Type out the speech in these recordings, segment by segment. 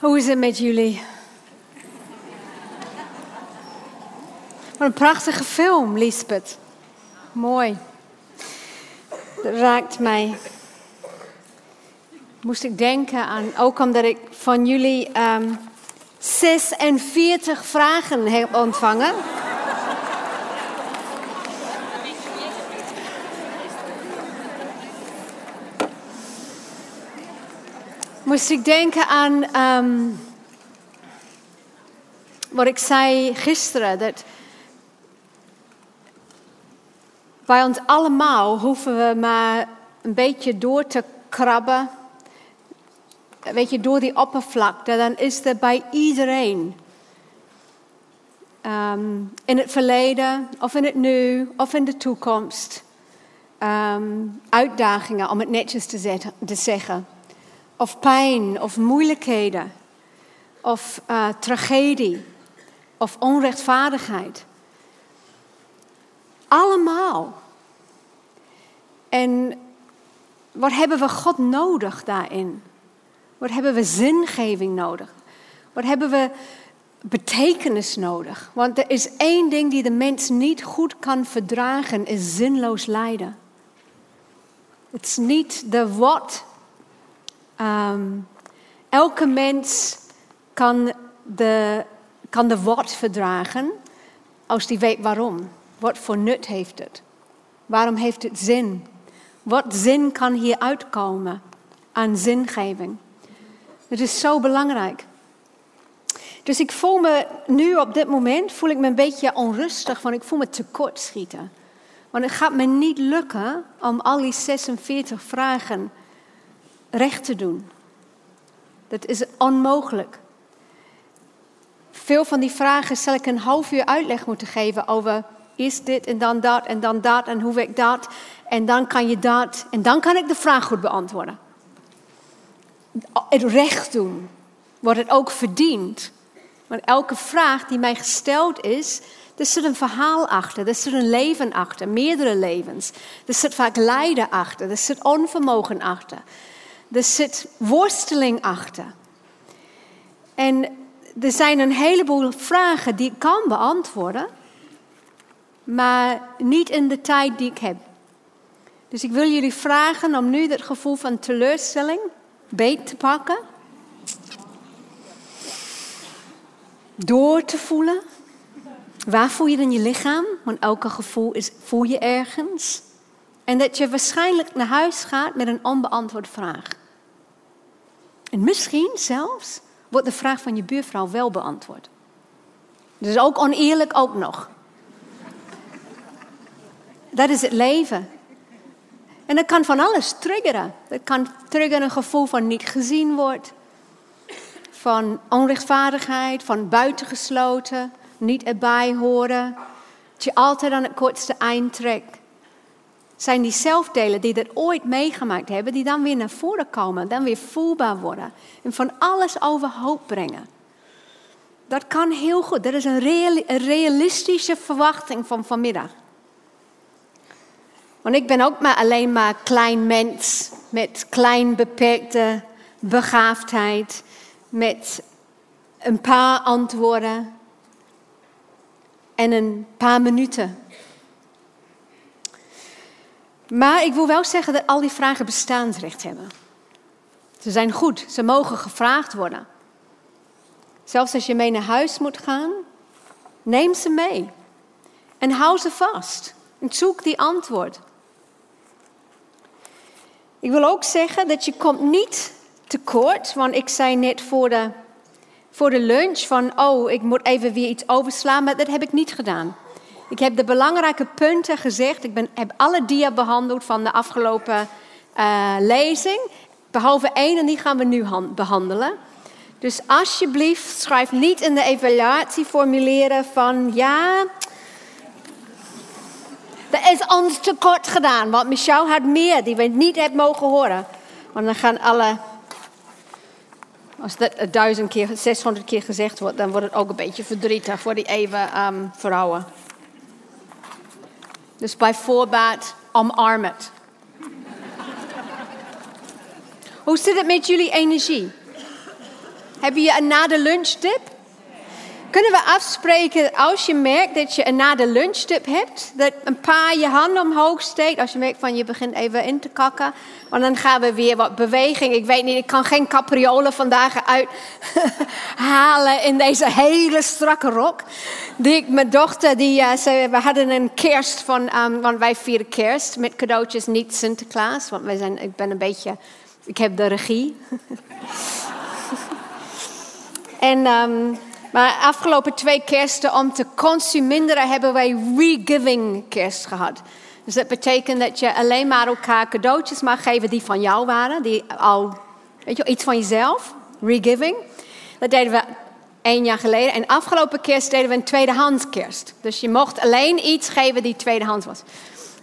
Hoe is het met jullie? Wat een prachtige film, Lisbeth. Mooi. Dat raakt mij. Moest ik denken aan, ook omdat ik van jullie um, 46 vragen heb ontvangen. Moest ik denken aan um, wat ik zei gisteren. Dat bij ons allemaal hoeven we maar een beetje door te krabben. Weet je, door die oppervlakte. Dan is er bij iedereen. Um, in het verleden, of in het nu, of in de toekomst. Um, uitdagingen, om het netjes te, zetten, te zeggen of pijn of moeilijkheden of uh, tragedie of onrechtvaardigheid. Allemaal. En wat hebben we God nodig daarin? Wat hebben we zingeving nodig? Wat hebben we betekenis nodig? Want er is één ding die de mens niet goed kan verdragen, is zinloos lijden. Het is niet de wat Um, elke mens kan de, kan de wat verdragen als die weet waarom. Wat voor nut heeft het? Waarom heeft het zin? Wat zin kan hier uitkomen aan zingeving? Het is zo belangrijk. Dus ik voel me nu op dit moment voel ik me een beetje onrustig, want ik voel me tekort schieten. Want het gaat me niet lukken om al die 46 vragen recht te doen. Dat is onmogelijk. Veel van die vragen zal ik een half uur uitleg moeten geven over is dit en dan dat en dan dat en hoe werkt dat en dan kan je dat en dan kan ik de vraag goed beantwoorden. Het recht doen, wat het ook verdient. Want elke vraag die mij gesteld is, er zit een verhaal achter, er zit een leven achter, meerdere levens. Er zit vaak lijden achter, er zit onvermogen achter. Er zit worsteling achter. En er zijn een heleboel vragen die ik kan beantwoorden, maar niet in de tijd die ik heb. Dus ik wil jullie vragen om nu dat gevoel van teleurstelling beet te pakken. Door te voelen. Waar voel je in je lichaam? Want elke gevoel is, voel je ergens. En dat je waarschijnlijk naar huis gaat met een onbeantwoord vraag. En misschien zelfs wordt de vraag van je buurvrouw wel beantwoord. Dus ook oneerlijk ook nog. Dat is het leven. En dat kan van alles triggeren. Dat kan triggeren een gevoel van niet gezien wordt, van onrechtvaardigheid, van buitengesloten, niet erbij horen. Dat je altijd aan het kortste eind trekt zijn die zelfdelen die dat ooit meegemaakt hebben, die dan weer naar voren komen, dan weer voelbaar worden en van alles overhoop brengen. Dat kan heel goed. Dat is een, realistische verwachting van vanmiddag. Want ik ben ook maar alleen maar klein mens met klein beperkte begaafdheid, met een paar antwoorden en een paar minuten maar ik wil wel zeggen dat al die vragen bestaansrecht hebben. Ze zijn goed, ze mogen gevraagd worden. Zelfs als je mee naar huis moet gaan, neem ze mee. En hou ze vast. En zoek die antwoord. Ik wil ook zeggen dat je komt niet tekort, want ik zei net voor de, voor de lunch van, oh, ik moet even weer iets overslaan, maar dat heb ik niet gedaan. Ik heb de belangrijke punten gezegd. Ik ben, heb alle dia behandeld van de afgelopen uh, lezing. Behalve één en die gaan we nu behandelen. Dus alsjeblieft, schrijf niet in de evaluatieformulieren van ja. Er is ons tekort gedaan, want Michel had meer die we niet hebben mogen horen. Want dan gaan alle. Als dat duizend keer, 600 keer gezegd wordt, dan wordt het ook een beetje verdrietig voor die even um, vrouwen. Dus bij voorbaat, omarm het. Hoe zit het met jullie energie? Heb je een na de lunch dip? Kunnen we afspreken als je merkt dat je een na de lunchtip hebt, dat een paar je handen omhoog steekt als je merkt van je begint even in te kakken. Want dan gaan we weer wat beweging. Ik weet niet, ik kan geen capriolen vandaag uithalen in deze hele strakke rok. Die, mijn dochter, die, uh, ze, we hadden een kerst van, um, want wij vieren kerst met cadeautjes, niet Sinterklaas. Want wij zijn, ik ben een beetje, ik heb de regie. en... Um, maar afgelopen twee kersten, om te consumeren, hebben wij regiving kerst gehad. Dus dat betekent dat je alleen maar elkaar cadeautjes mag geven die van jou waren. Die al, weet je, iets van jezelf. Regiving. Dat deden we één jaar geleden. En afgelopen kerst deden we een tweedehands kerst. Dus je mocht alleen iets geven die tweedehands was.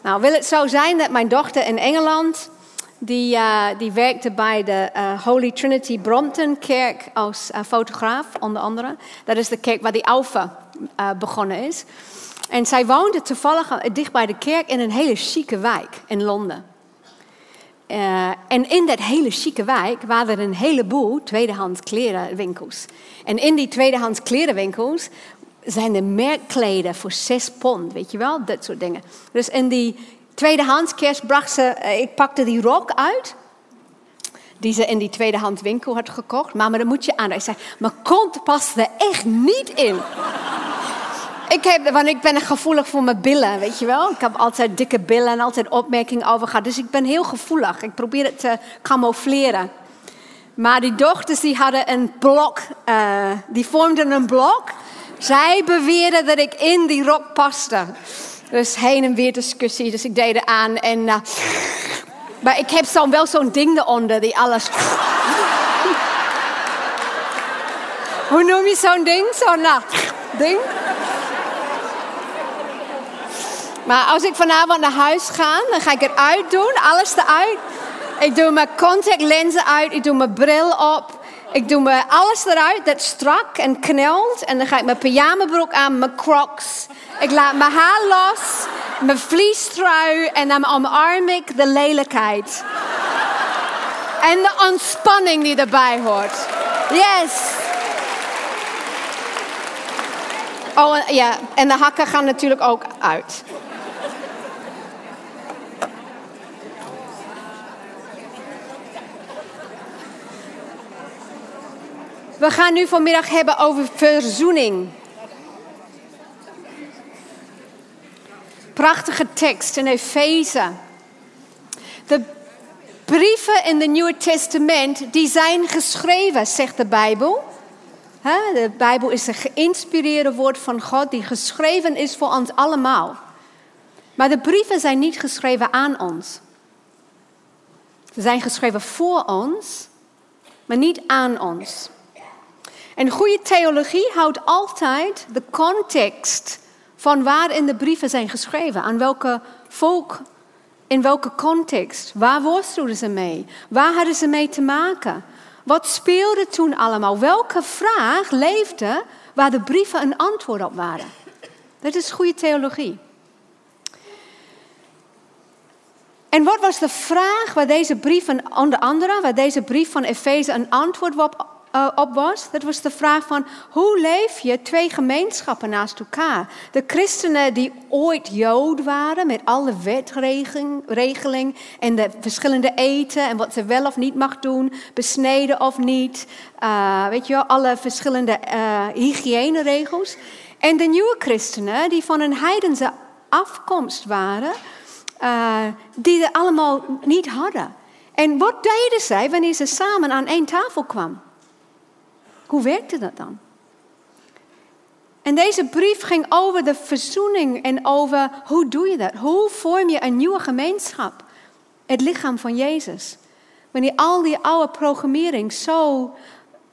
Nou, wil het zo zijn dat mijn dochter in Engeland die, uh, die werkte bij de uh, Holy Trinity Brompton kerk als uh, fotograaf, onder andere. Dat is de kerk waar die Alpha begonnen is. En zij woonde toevallig dicht bij de kerk in een hele chique wijk in Londen. en in dat hele chique wijk waren er een heleboel tweedehands klerenwinkels. En in die tweedehands klerenwinkels zijn er merkkleden voor zes pond, weet je wel, dat soort dingen. Dus in die tweedehands kerst bracht ze, eh, ik pakte die rok uit. Die ze in die tweedehands winkel had gekocht. Mama, dat moet je aan. Ik zei, mijn kont past er echt niet in. ik, heb, want ik ben gevoelig voor mijn billen, weet je wel. Ik heb altijd dikke billen en altijd opmerkingen over gehad. Dus ik ben heel gevoelig. Ik probeer het te camoufleren. Maar die dochters die hadden een blok, uh, die vormden een blok. Zij beweerden dat ik in die rok paste. Dus heen en weer discussie. Dus ik deed het aan. En, uh, maar ik heb zo wel zo'n ding eronder die alles. Hoe noem je zo'n ding? Zo'n uh, ding. Maar als ik vanavond naar huis ga, dan ga ik het uitdoen. Alles eruit. Ik doe mijn contactlenzen uit. Ik doe mijn bril op. Ik doe me alles eruit dat strak en knelt. En dan ga ik mijn pyjamabroek aan, mijn crocs. Ik laat mijn haar los, mijn vliestrui en dan omarm ik de lelijkheid. En de ontspanning die erbij hoort. Yes. Oh ja, en de hakken gaan natuurlijk ook uit. We gaan nu vanmiddag hebben over verzoening. Prachtige tekst in Efeze. De brieven in het Nieuwe Testament die zijn geschreven, zegt de Bijbel. De Bijbel is een geïnspireerde woord van God die geschreven is voor ons allemaal. Maar de brieven zijn niet geschreven aan ons. Ze zijn geschreven voor ons, maar niet aan ons. En goede theologie houdt altijd de context van waarin de brieven zijn geschreven. Aan welke volk, in welke context. Waar worstelden ze mee? Waar hadden ze mee te maken? Wat speelde toen allemaal? Welke vraag leefde waar de brieven een antwoord op waren? Dat is goede theologie. En wat was de vraag waar deze brief, onder andere, waar deze brief van Efeze een antwoord op uh, op was. Dat was de vraag van hoe leef je twee gemeenschappen naast elkaar? De christenen die ooit Jood waren met alle wetregeling en de verschillende eten en wat ze wel of niet mag doen, besneden of niet. Uh, weet je alle verschillende uh, hygiëneregels. En de nieuwe christenen die van een heidense afkomst waren, die er allemaal niet hadden. En wat deden zij wanneer ze samen aan één tafel kwamen? Hoe werkte dat dan? En deze brief ging over de verzoening en over hoe doe je dat? Hoe vorm je een nieuwe gemeenschap? Het lichaam van Jezus. Wanneer al die oude programmering zo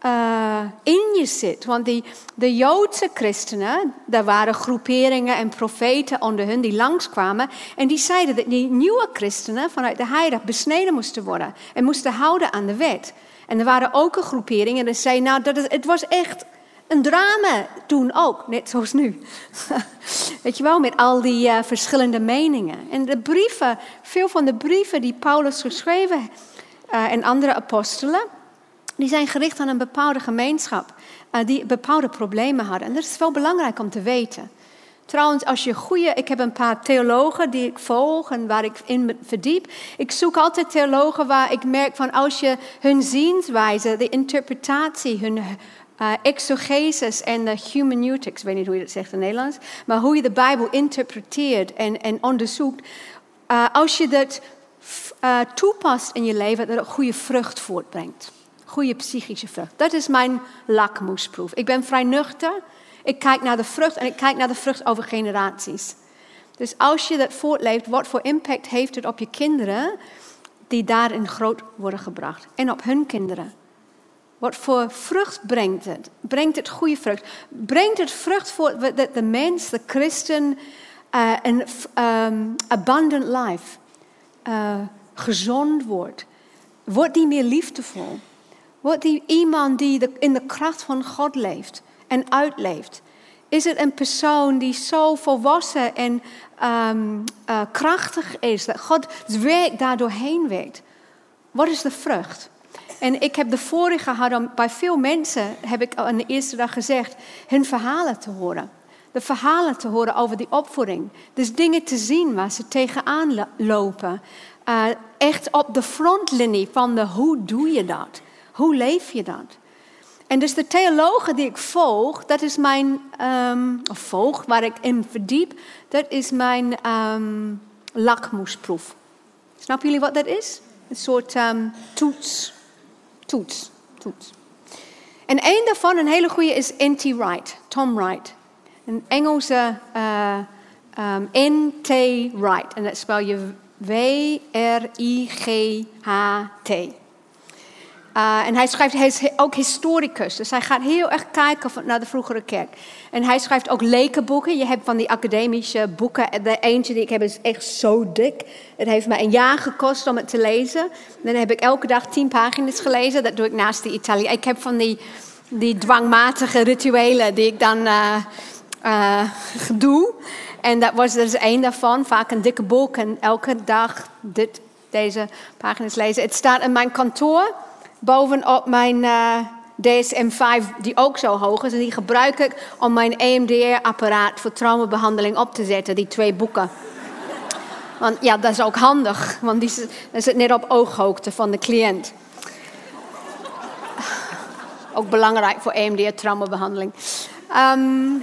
uh, in je zit. Want die, de Joodse christenen, daar waren groeperingen en profeten onder hun die langskwamen. En die zeiden dat die nieuwe christenen vanuit de heilig besneden moesten worden. En moesten houden aan de wet. En er waren ook een groepering en ze zei, nou, dat het, was echt een drama toen ook, net zoals nu. Weet je wel, met al die uh, verschillende meningen. En de brieven, veel van de brieven die Paulus geschreven uh, en andere apostelen, die zijn gericht aan een bepaalde gemeenschap uh, die bepaalde problemen hadden. En dat is wel belangrijk om te weten. Trouwens, als je goede, ik heb een paar theologen die ik volg en waar ik in verdiep. Ik zoek altijd theologen waar ik merk van als je hun zienswijze, de interpretatie, hun uh, exegesis en de hermeneutics, ik weet niet hoe je dat zegt in het Nederlands, maar hoe je de Bijbel interpreteert en, en onderzoekt. Uh, als je dat uh, toepast in je leven, dat het goede vrucht voortbrengt. Goede psychische vrucht. Dat is mijn lakmoesproef. Ik ben vrij nuchter. Ik kijk naar de vrucht en ik kijk naar de vrucht over generaties. Dus als je dat voortleeft, wat voor impact heeft het op je kinderen die daarin groot worden gebracht? En op hun kinderen. Wat voor vrucht brengt het? Brengt het goede vrucht? Brengt het vrucht voor dat de mens, de christen, uh, een um, abundant life, uh, gezond wordt? Wordt die meer liefdevol? Wordt die iemand die in de kracht van God leeft en uitleeft? Is het een persoon die zo volwassen en um, uh, krachtig is, dat God werk daardoor heen werkt? Wat is de vrucht? En ik heb de vorige gehad om bij veel mensen, heb ik aan de eerste dag gezegd, hun verhalen te horen. De verhalen te horen over die opvoeding. Dus dingen te zien waar ze tegenaan lopen. Uh, echt op de frontlinie van de hoe doe je dat? Hoe leef je dat? En dus de theologen die ik volg, dat is mijn, um, of volg, waar ik in verdiep, dat is mijn um, lakmoesproef. Snappen jullie wat dat is? Een soort um, toets toets. toets. En een daarvan, een hele goede, is N.T. Wright, Tom Wright. Een Engelse uh, um, N.T. Wright. En dat spel je W-R-I-G-H-T. Uh, en hij schrijft, hij is ook historicus, dus hij gaat heel erg kijken naar de vroegere kerk. En hij schrijft ook lekenboeken. Je hebt van die academische boeken. De eentje die ik heb is echt zo dik. Het heeft me een jaar gekost om het te lezen. Dan heb ik elke dag tien pagina's gelezen. Dat doe ik naast de Italië. Ik heb van die, die dwangmatige rituelen die ik dan uh, uh, doe. En dat was dus één daarvan. Vaak een dikke boek en elke dag dit, deze pagina's lezen. Het staat in mijn kantoor bovenop mijn uh, DSM-5, die ook zo hoog is. En die gebruik ik om mijn EMDR-apparaat voor traumabehandeling op te zetten, die twee boeken. Want ja, dat is ook handig, want die zit net op ooghoogte van de cliënt. Ook belangrijk voor EMDR-traumabehandeling. Um,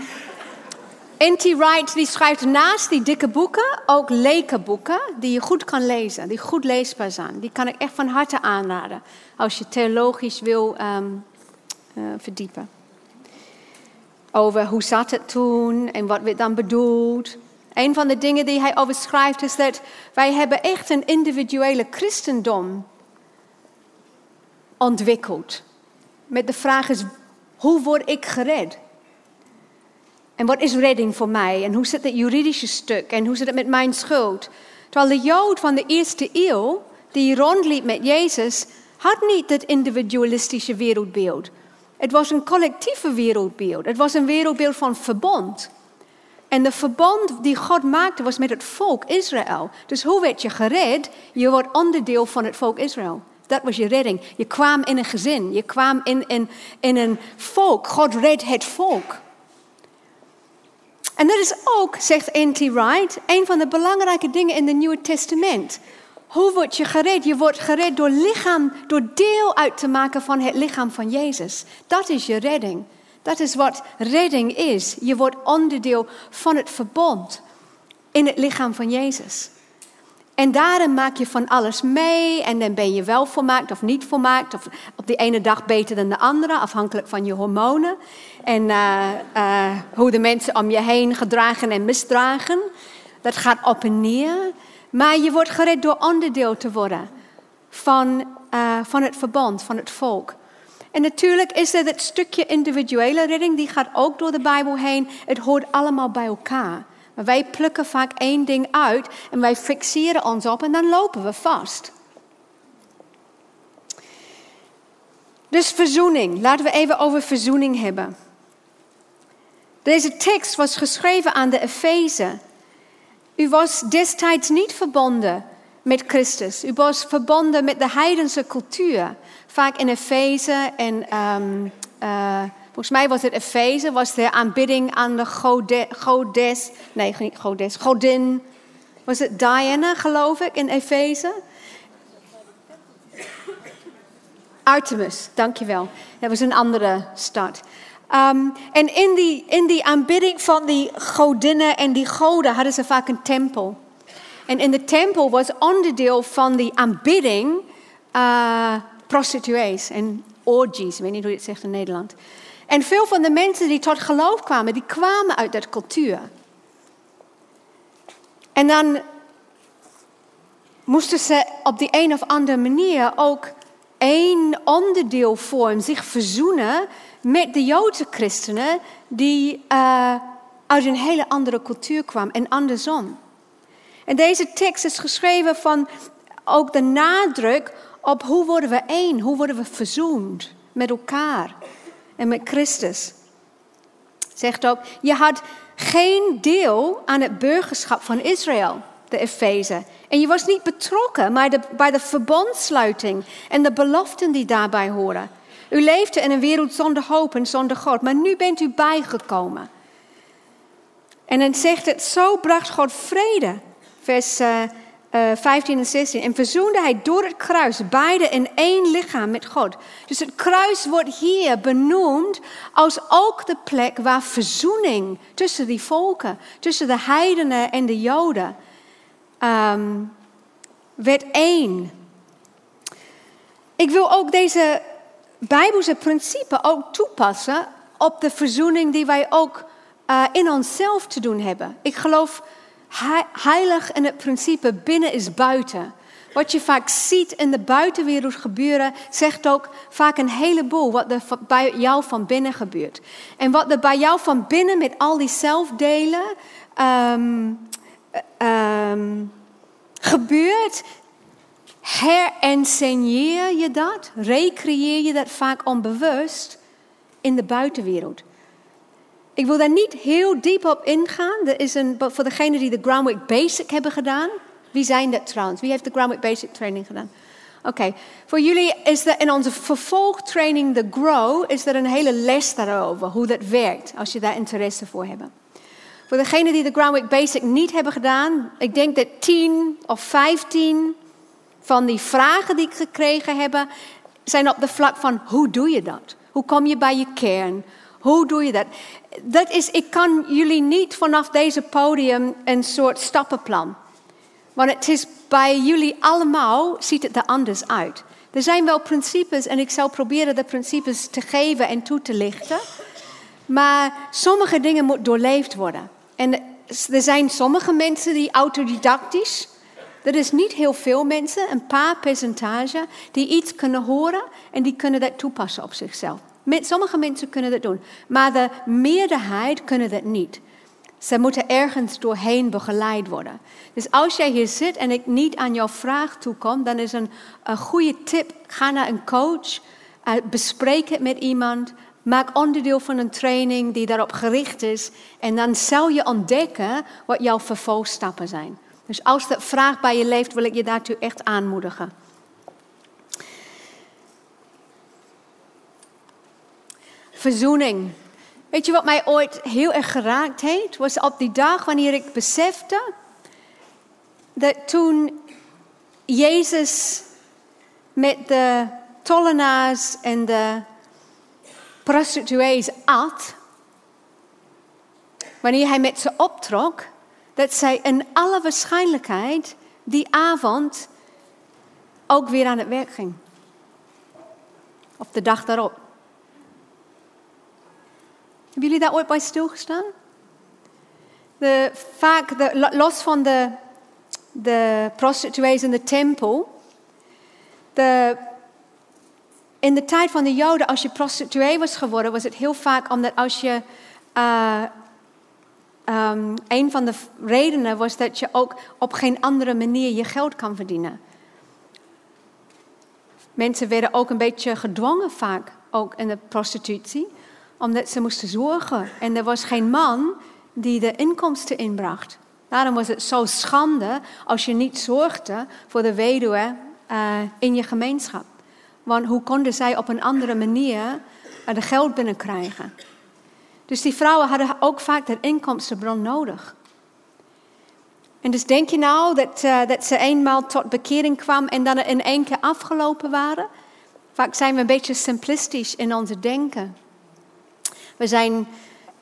N.T. Wright die schrijft naast die dikke boeken ook lekenboeken die je goed kan lezen, die goed leesbaar zijn. Die kan ik echt van harte aanraden als je theologisch wil um, uh, verdiepen. Over hoe zat het toen en wat werd dan bedoeld. Een van de dingen die hij over schrijft is dat wij hebben echt een individuele christendom ontwikkeld. Met de vraag is, hoe word ik gered? En wat is redding voor mij? En hoe zit het juridische stuk? En hoe zit het met mijn schuld? Terwijl de Jood van de eerste eeuw, die rondliep met Jezus, had niet het individualistische wereldbeeld. Het was een collectieve wereldbeeld. Het was een wereldbeeld van verbond. En de verbond die God maakte was met het volk Israël. Dus hoe werd je gered? Je wordt onderdeel van het volk Israël. Dat was je redding. Je kwam in een gezin. Je kwam in, in, in een volk. God redt het volk. En dat is ook, zegt N.T. Wright, een van de belangrijke dingen in het Nieuwe Testament. Hoe word je gered? Je wordt gered door lichaam, door deel uit te maken van het lichaam van Jezus. Dat is je redding. Dat is wat redding is. Je wordt onderdeel van het verbond in het lichaam van Jezus. En daarin maak je van alles mee en dan ben je wel volmaakt of niet volmaakt. Of op die ene dag beter dan de andere, afhankelijk van je hormonen. En uh, uh, hoe de mensen om je heen gedragen en misdragen. Dat gaat op en neer. Maar je wordt gered door onderdeel te worden van, uh, van het verbond, van het volk. En natuurlijk is er het stukje individuele redding, die gaat ook door de Bijbel heen. Het hoort allemaal bij elkaar. Maar wij plukken vaak één ding uit en wij fixeren ons op en dan lopen we vast. Dus verzoening. Laten we even over verzoening hebben. Deze tekst was geschreven aan de Efeze. U was destijds niet verbonden met Christus. U was verbonden met de heidense cultuur. Vaak in Efeze en um, uh, volgens mij was het Efeze, was de aanbidding aan de gode, godes, nee, niet godes, godin. Was het Diana, geloof ik, in Efeze? Artemis, dankjewel. Dat was een andere stad. Um, en in die, in die aanbidding van die godinnen en die goden hadden ze vaak een tempel. En in de tempel was onderdeel van die aanbidding uh, prostituees en orgies. Ik weet niet hoe je het zegt in Nederland. En veel van de mensen die tot geloof kwamen, die kwamen uit dat cultuur. En dan moesten ze op die een of andere manier ook één onderdeel vormen, zich verzoenen met de Joodse christenen die uh, uit een hele andere cultuur kwamen en andersom. En deze tekst is geschreven van ook de nadruk op hoe worden we één, hoe worden we verzoend met elkaar en met Christus. Zegt ook, je had geen deel aan het burgerschap van Israël, de Efeze. En je was niet betrokken bij de, bij de verbondsluiting en de beloften die daarbij horen. U leefde in een wereld zonder hoop en zonder God, maar nu bent u bijgekomen. En dan zegt het, zo bracht God vrede, vers uh, uh, 15 en 16. En verzoende hij door het kruis beide in één lichaam met God. Dus het kruis wordt hier benoemd als ook de plek waar verzoening tussen die volken, tussen de heidenen en de joden, um, werd één. Ik wil ook deze Bijbelse principe ook toepassen op de verzoening die wij ook uh, in onszelf te doen hebben. Ik geloof heilig in het principe binnen is buiten. Wat je vaak ziet in de buitenwereld gebeuren, zegt ook vaak een heleboel wat er bij jou van binnen gebeurt. En wat er bij jou van binnen met al die zelfdelen um, um, gebeurt, herenseigneer je dat, recreëer je dat vaak onbewust in de buitenwereld. Ik wil daar niet heel diep op ingaan. Er is een, voor degenen die de Groundwork Basic hebben gedaan. Wie zijn dat trouwens? Wie heeft de Groundwork Basic training gedaan? Oké, voor jullie is er in onze vervolgtraining, de Grow, is er een hele les daarover, hoe dat werkt, als je daar interesse voor hebt. Voor degenen die de Groundwork Basic niet hebben gedaan, ik denk dat 10 of 15 van die vragen die ik gekregen heb, zijn op de vlak van hoe doe je dat? Hoe kom je bij je kern? Hoe doe je dat? Dat is, ik kan jullie niet vanaf deze podium een soort stappenplan. Want het is bij jullie allemaal, ziet het er anders uit. Er zijn wel principes en ik zal proberen de principes te geven en toe te lichten. Maar sommige dingen moeten doorleefd worden. En er zijn sommige mensen die autodidactisch er is niet heel veel mensen, een paar percentage, die iets kunnen horen en die kunnen dat toepassen op zichzelf. Sommige mensen kunnen dat doen, maar de meerderheid kunnen dat niet. Ze moeten ergens doorheen begeleid worden. Dus als jij hier zit en ik niet aan jouw vraag toekom, dan is een, een goede tip: ga naar een coach, uh, bespreek het met iemand, maak onderdeel van een training die daarop gericht is, en dan zal je ontdekken wat jouw vervolgstappen zijn. Dus als de vraag bij je leeft, wil ik je daartoe echt aanmoedigen. Verzoening. Weet je wat mij ooit heel erg geraakt heeft? Was op die dag wanneer ik besefte dat toen Jezus met de tollenaars en de prostituees at, wanneer hij met ze optrok, dat zij in alle waarschijnlijkheid die avond ook weer aan het werk ging. Of de dag daarop. Hebben jullie daar ooit bij stilgestaan? De, vaak, los van de, de prostituees in de tempel. In de tijd van de Joden, als je prostituee was geworden, was het heel vaak omdat als je uh, um, een van de redenen was dat je ook op geen andere manier je geld kan verdienen. Mensen werden ook een beetje gedwongen vaak, ook in de prostitutie, omdat ze moesten zorgen. En er was geen man die de inkomsten inbracht. Daarom was het zo schande als je niet zorgde voor de weduwe uh, in je gemeenschap. Want hoe konden zij op een andere manier uh, geld binnenkrijgen? Dus die vrouwen hadden ook vaak dat inkomstenbron nodig. En dus denk je nou dat, uh, dat ze eenmaal tot bekering kwam en dan in één keer afgelopen waren? Vaak zijn we een beetje simplistisch in onze denken. We, zijn,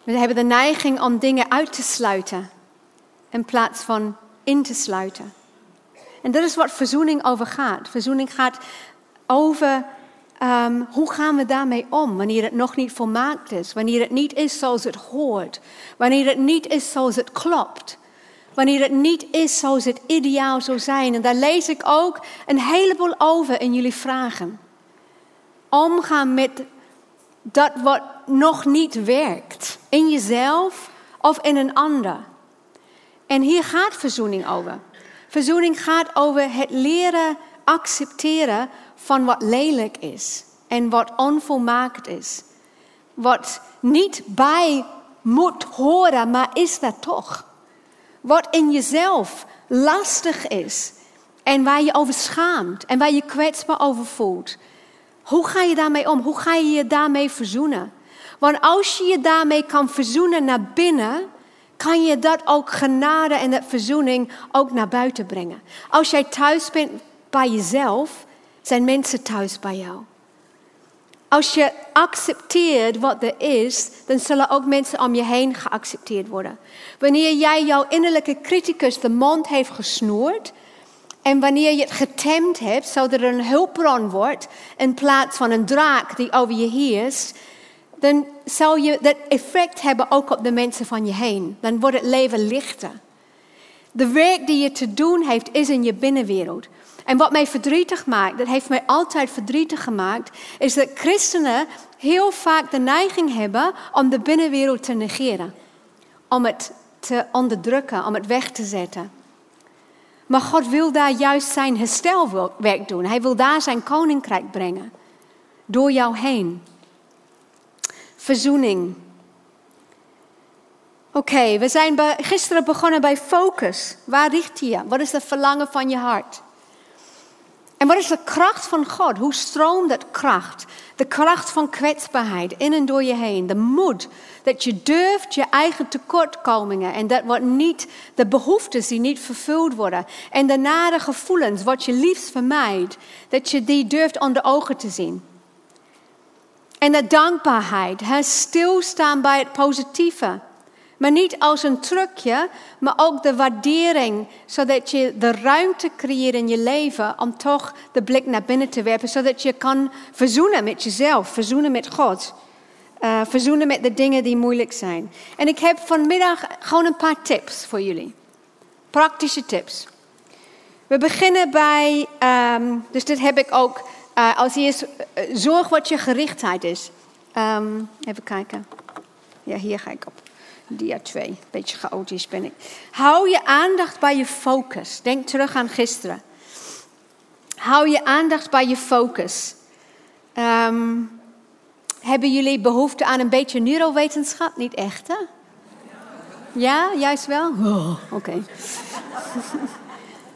we hebben de neiging om dingen uit te sluiten in plaats van in te sluiten. En dat is wat verzoening over gaat. Verzoening gaat over um, hoe gaan we daarmee om wanneer het nog niet volmaakt is, wanneer het niet is zoals het hoort, wanneer het niet is zoals het klopt, wanneer het niet is zoals het ideaal zou zijn. En daar lees ik ook een heleboel over in jullie vragen. Omgaan met dat wat nog niet werkt, in jezelf of in een ander. En hier gaat verzoening over. Verzoening gaat over het leren accepteren van wat lelijk is en wat onvolmaakt is. Wat niet bij moet horen, maar is dat toch. Wat in jezelf lastig is en waar je over schaamt en waar je kwetsbaar over voelt. Hoe ga je daarmee om? Hoe ga je je daarmee verzoenen? Want als je je daarmee kan verzoenen naar binnen, kan je dat ook genade en dat verzoening ook naar buiten brengen. Als jij thuis bent bij jezelf, zijn mensen thuis bij jou. Als je accepteert wat er is, dan zullen ook mensen om je heen geaccepteerd worden. Wanneer jij jouw innerlijke criticus de mond heeft gesnoerd en wanneer je het getemd hebt, zodat er een hulpbron wordt in plaats van een draak die over je heerst, dan zou je dat effect hebben ook op de mensen van je heen. Dan wordt het leven lichter. De werk die je te doen heeft, is in je binnenwereld. En wat mij verdrietig maakt, dat heeft mij altijd verdrietig gemaakt, is dat christenen heel vaak de neiging hebben om de binnenwereld te negeren. Om het te onderdrukken, om het weg te zetten. Maar God wil daar juist zijn herstelwerk doen. Hij wil daar zijn koninkrijk brengen. Door jou heen. Verzoening. Oké, we zijn gisteren begonnen bij focus. Waar richt je? Wat is het verlangen van je hart? En wat is de kracht van God? Hoe stroomt dat kracht? De kracht van kwetsbaarheid in en door je heen. De moed dat je durft je eigen tekortkomingen en dat wat niet, de behoeftes die niet vervuld worden. En de nare gevoelens, wat je liefst vermijdt, dat je die durft onder ogen te zien. En de dankbaarheid, het stilstaan bij het positieve. Maar niet als een trucje, maar ook de waardering, zodat je de ruimte creëert in je leven om toch de blik naar binnen te werpen, zodat je kan verzoenen met jezelf, verzoenen met God, uh, verzoenen met de dingen die moeilijk zijn. En ik heb vanmiddag gewoon een paar tips voor jullie, praktische tips. We beginnen bij, um, dus dit heb ik ook uh, als eerst, uh, zorg wat je gerichtheid is. Um, even kijken. Ja, hier ga ik op dia 2. Beetje chaotisch ben ik. Hou je aandacht bij je focus. Denk terug aan gisteren. Hou je aandacht bij je focus. Um, hebben jullie behoefte aan een beetje neurowetenschap? Niet echt, hè? Ja, juist wel? Oh, Oké.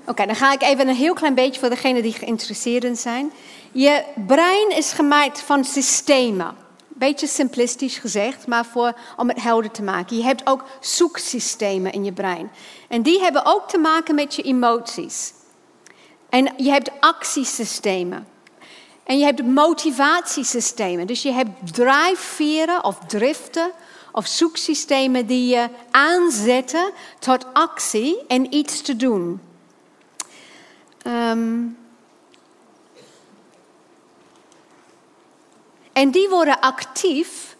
Oké, dan ga ik even een heel klein beetje voor degenen die geïnteresseerd zijn. Je brein is gemaakt van systemen. Beetje simplistisch gezegd, maar voor, om het helder te maken. Je hebt ook zoeksystemen in je brein. En die hebben ook te maken met je emoties. En je hebt actiesystemen. En je hebt motivatiesystemen. Dus je hebt drijfveren of driften of zoeksystemen die je aanzetten tot actie en iets te doen. Um, En die worden actief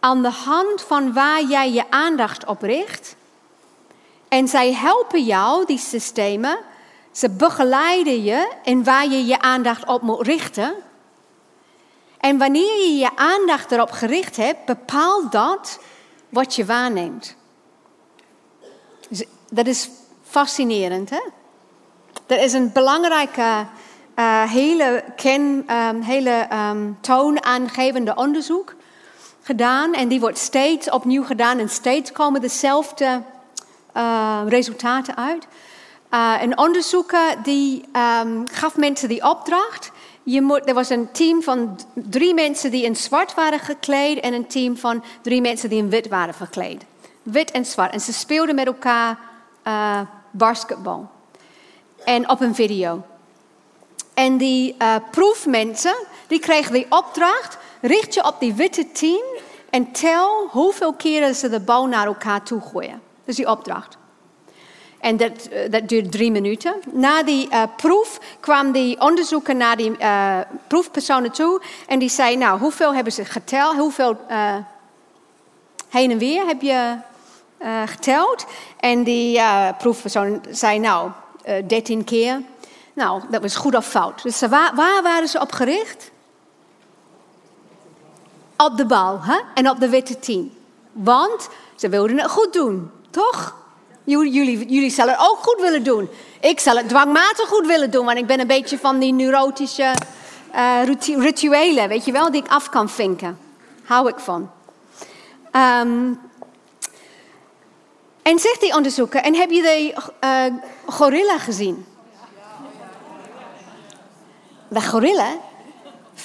aan de hand van waar jij je aandacht op richt. En zij helpen jou, die systemen, ze begeleiden je in waar je je aandacht op moet richten. En wanneer je je aandacht erop gericht hebt, bepaalt dat wat je waarneemt. Dus dat is fascinerend, hè? Dat is een belangrijke uh, hele, ken, um, hele um, toonaangevende onderzoek gedaan. En die wordt steeds opnieuw gedaan en steeds komen dezelfde uh, resultaten uit. Een onderzoeker die um, gaf mensen die opdracht. Je moet, er was een team van drie mensen die in zwart waren gekleed en een team van drie mensen die in wit waren gekleed. Wit en zwart. En ze speelden met elkaar uh, basketbal. En op een video. En die uh, proefmensen, die kregen die opdracht, richt je op die witte team en tel hoeveel keren ze de bal naar elkaar toe gooien. Is die opdracht. En dat, dat duurde drie minuten. Na die uh, proef kwam die onderzoeker naar die proefpersonen toe. En die zei, nou, hoeveel hebben ze geteld? Hoeveel heen en weer heb je geteld? En die proefpersoon zei, nou, dertien keer. Nou, dat was goed of fout. Dus waar, waar waren ze op gericht? Op de bal hè? en op de witte team. Want ze wilden het goed doen, toch? Jullie, jullie, zullen het ook goed willen doen. Ik zal het dwangmatig goed willen doen, want ik ben een beetje van die neurotische uh, rituelen, weet je wel, die ik af kan vinken. Hou ik van. Um, en zegt die onderzoeker, en heb je de uh, gorilla gezien? De gorilla? 50%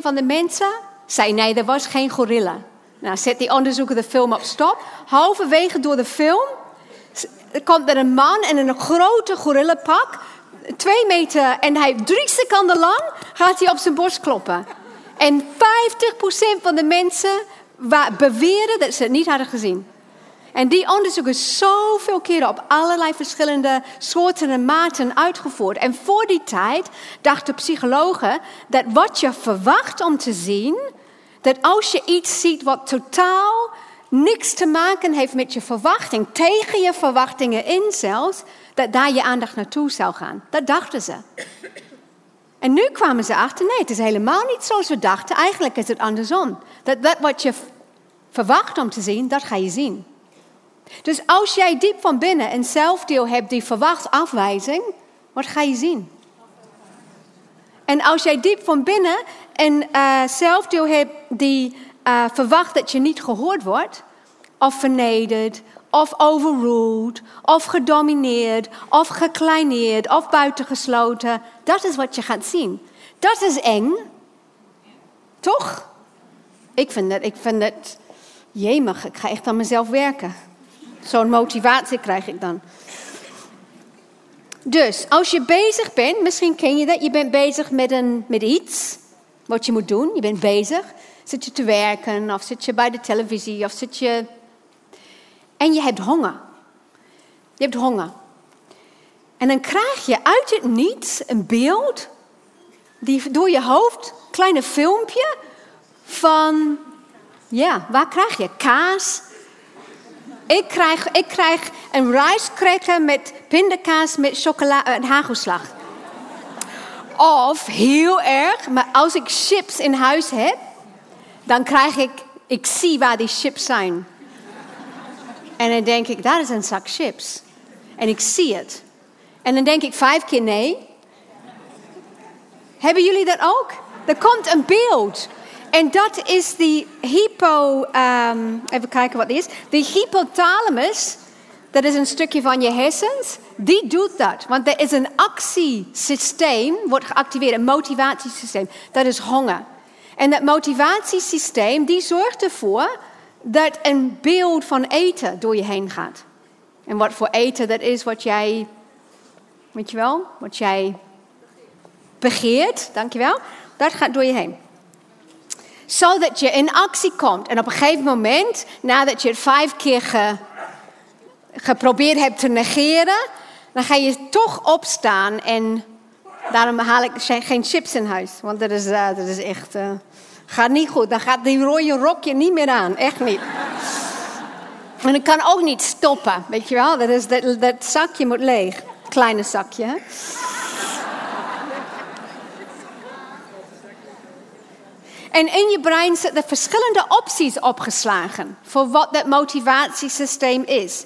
van de mensen zei nee, er was geen gorilla. Nou, zet die onderzoeker de film op stop. Halverwege door de film komt er een man in een grote gorillapak. Twee meter en hij drie seconden lang gaat hij op zijn borst kloppen. En 50% van de mensen beweren dat ze het niet hadden gezien. En die onderzoek is zoveel keren op allerlei verschillende soorten en maten uitgevoerd. En voor die tijd dachten psychologen dat wat je verwacht om te zien, dat als je iets ziet wat totaal niks te maken heeft met je verwachting, tegen je verwachtingen in zelfs, dat daar je aandacht naartoe zou gaan. Dat dachten ze. En nu kwamen ze achter, nee, het is helemaal niet zoals we dachten. Eigenlijk is het andersom. Dat, dat wat je verwacht om te zien, dat ga je zien. Dus als jij diep van binnen een zelfdeel hebt die verwacht afwijzing, wat ga je zien? En als jij diep van binnen een uh, zelfdeel hebt die uh, verwacht dat je niet gehoord wordt, of vernederd, of overruled, of gedomineerd, of gekleineerd, of buitengesloten, dat is wat je gaat zien. Dat is eng. Toch? Ik vind dat, ik vind dat, jemig, ik ga echt aan mezelf werken. Zo'n motivatie krijg ik dan. Dus als je bezig bent, misschien ken je dat, je bent bezig met, een, met iets wat je moet doen. Je bent bezig. Zit je te werken of zit je bij de televisie of zit je. En je hebt honger. Je hebt honger. En dan krijg je uit het niets een beeld, die door je hoofd, kleine filmpje van, ja, waar krijg je? Kaas, ik krijg, ik krijg een rijstcracker met pindakaas met chocola en hagelslag. Of heel erg, maar als ik chips in huis heb, dan krijg ik, ik zie waar die chips zijn. En dan denk ik, dat is een zak chips. En ik zie het. En dan denk ik vijf keer nee. Hebben jullie dat ook? Er komt een beeld. En dat is die hypo, um, even kijken wat die is. De hypothalamus, dat is een stukje van je hersens, die doet dat. Want er is een actiesysteem, wordt geactiveerd, een motivatiesysteem. Dat is honger. En dat motivatiesysteem, die zorgt ervoor dat een beeld van eten door je heen gaat. En wat voor eten dat is wat jij, weet je wel, wat jij begeert, dankjewel, dat gaat door je heen zodat je in actie komt. En op een gegeven moment, nadat je het vijf keer ge, geprobeerd hebt te negeren, dan ga je toch opstaan. En daarom haal ik geen chips in huis. Want dat is, uh, dat is echt. Uh, gaat niet goed. Dan gaat die rode rokje niet meer aan. Echt niet. En ik kan ook niet stoppen. Weet je wel? Dat, is, dat, dat zakje moet leeg. Kleine zakje. Hè? En in je brein zitten verschillende opties opgeslagen voor wat dat motivatiesysteem is.